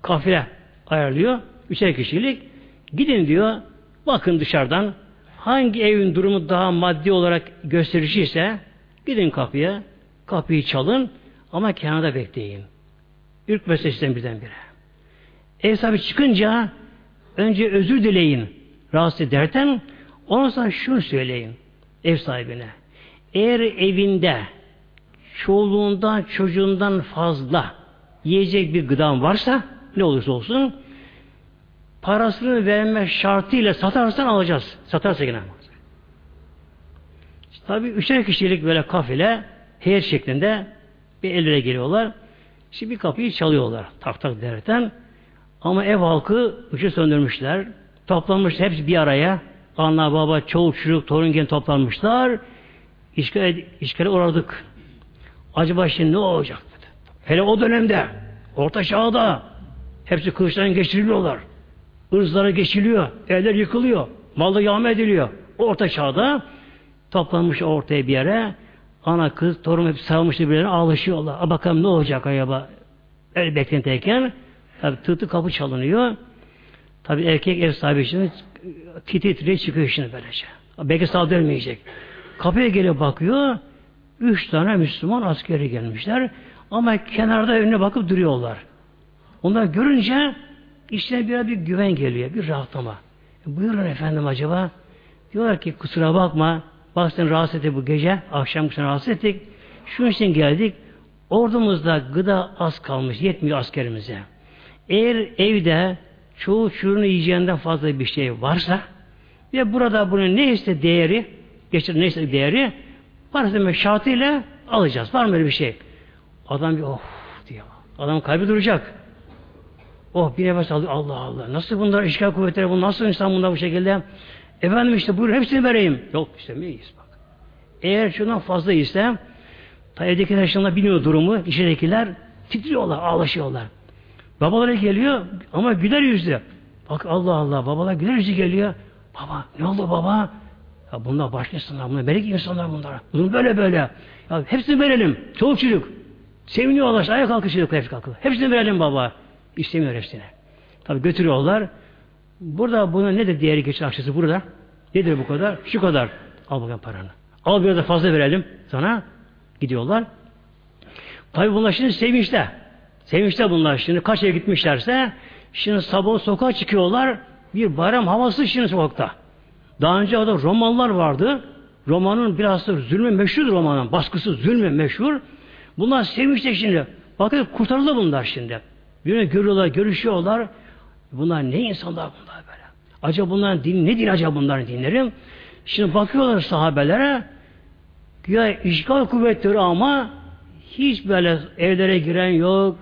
kafile ayarlıyor. Üçer kişilik. Gidin diyor. Bakın dışarıdan hangi evin durumu daha maddi olarak göstericiyse gidin kapıya. Kapıyı çalın. Ama kenarda bekleyin. Ürkmese sizden birdenbire. Ev sahibi çıkınca önce özür dileyin. Rahatsız ederken ondan sonra şunu söyleyin ev sahibine. Eğer evinde çoluğundan çocuğundan fazla yiyecek bir gıdan varsa ne olursa olsun parasını verme şartıyla satarsan alacağız. Satarsa yine. İşte, tabi üçer kişilik böyle kafile heyet şeklinde bir ellere geliyorlar. Şimdi bir kapıyı çalıyorlar. Tak tak derken Ama ev halkı ışığı söndürmüşler. Toplanmış hepsi bir araya. Anne, baba, çoluk, çocuk, torun gen toplanmışlar. İşgal, işgale uğradık. Acaba şimdi ne olacak? Dedi. Hele o dönemde, orta çağda hepsi kılıçtan geçiriliyorlar. Irzlara geçiliyor, evler yıkılıyor, malda yağma ediliyor. Orta çağda toplanmış ortaya bir yere ana kız, torun hep sarılmıştı birbirlerine ağlaşıyorlar. A bakalım ne olacak acaba? El beklentiyken tabi tığ kapı çalınıyor. Tabi erkek ev sahibi için titi titre çıkıyor şimdi böylece. Belki sağ. Kapıya gelip bakıyor. Üç tane Müslüman askeri gelmişler. Ama kenarda önüne bakıp duruyorlar. Onlar görünce içine bir bir güven geliyor. Bir rahatlama. E, buyurun efendim acaba. Diyorlar ki kusura bakma. Bak seni rahatsız ettik bu gece. Akşam seni rahatsız ettik. Şunun için geldik. Ordumuzda gıda az kalmış. Yetmiyor askerimize. Eğer evde çoğu çocuğunu yiyeceğinden fazla bir şey varsa ve burada bunun neyse değeri geçir neyse değeri ve şartıyla alacağız. Var mı öyle bir şey? Adam bir oh diyor. Adam kalbi duracak. Oh bir nefes alıyor. Allah Allah. Nasıl bunlar işgal kuvvetleri bu nasıl insan bunlar bu şekilde? Efendim işte buyurun hepsini vereyim. Yok istemeyiz bak. Eğer şundan fazla ise ta evdeki yaşlarında bilmiyor durumu. İçeridekiler titriyorlar, ağlaşıyorlar. Babaları geliyor ama güler yüzlü. Bak Allah Allah babalar güler yüzlü geliyor. Baba ne oldu baba? Ya bunlar başka insanlar, bunlar melek insanlar bunlar. Bunu böyle böyle. Ya hepsini verelim. Çoluk çocuk. Seviniyorlar. Ayağa kalkıyor çocuk hepsi kalkıyor. Hepsini verelim baba. İstemiyor hepsini. Tabi götürüyorlar. Burada buna nedir değeri geçen akçesi burada? Nedir bu kadar? Şu kadar. Al bakalım paranı. Al biraz da fazla verelim sana. Gidiyorlar. Tabi bunlar şimdi sevinçte. Sevinçte bunlar şimdi. Kaç yere gitmişlerse şimdi sabah sokağa çıkıyorlar. Bir bayram havası şimdi sokakta. Daha önce orada romanlar vardı. Romanın biraz da zulmü meşhur romanın. Baskısı zulmü meşhur. Bunlar sevinçte şimdi. Bakın kurtarıldı bunlar şimdi. Birine görüyorlar, görüşüyorlar. Bunlar ne insanlar bunlar böyle? Acaba bunların din ne din acaba bunların dinleri? Şimdi bakıyorlar sahabelere ya işgal kuvvetleri ama hiç böyle evlere giren yok,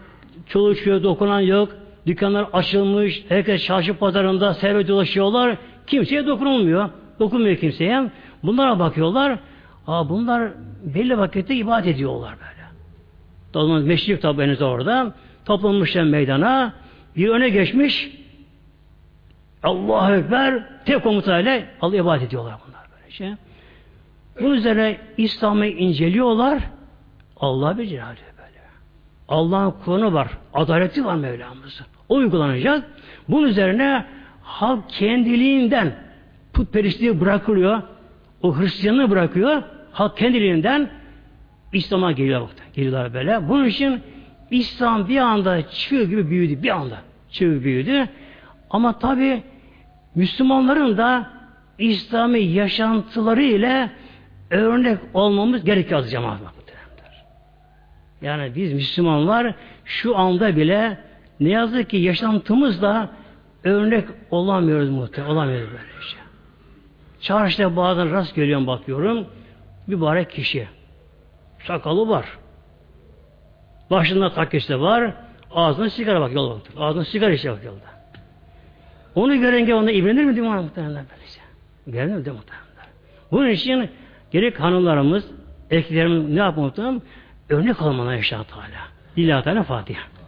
çoluk dokunan yok, dükkanlar açılmış, herkes çarşı pazarında servet dolaşıyorlar, kimseye dokunulmuyor, dokunmuyor kimseye. Bunlara bakıyorlar, aa bunlar belli vakitte ibadet ediyorlar böyle. Dolmanız meşrik tabi orada, toplanmışlar meydana, bir öne geçmiş, Allahu Ekber tek komutayla Allah ibadet ediyorlar bunlar böylece. Bunun üzerine İslam'ı inceliyorlar. Allah bir celali böyle. Allah'ın Kur'an'ı var. Adaleti var Mevlamızın. O uygulanacak. Bunun üzerine halk kendiliğinden putperestliği bırakılıyor. O Hristiyanlığı bırakıyor. Halk kendiliğinden İslam'a geliyor. Geliyorlar böyle. Bunun için İslam bir anda çığ gibi büyüdü. Bir anda çığ büyüdü. Ama tabi Müslümanların da İslami yaşantıları ile örnek olmamız gerekiyor az cemaat Yani biz Müslümanlar şu anda bile ne yazık ki yaşantımızda örnek olamıyoruz muhtemelen. Olamıyoruz böyle şey. Çarşıda bazen rast görüyorum bakıyorum. Mübarek kişi. Sakalı var. Başında takkesi var. Ağzına sigara bak yol baktı. Ağzına sigara içe bak yolda. Onu görünce onda ibrenir mi diyor muhtemelen böylece. Görünür mü diyor muhtemelen. Bunun için gerek hanımlarımız, erkeklerimiz ne yapmalı muhtemelen? Örnek olmalı inşallah Teala. Lillahi Teala Fatiha.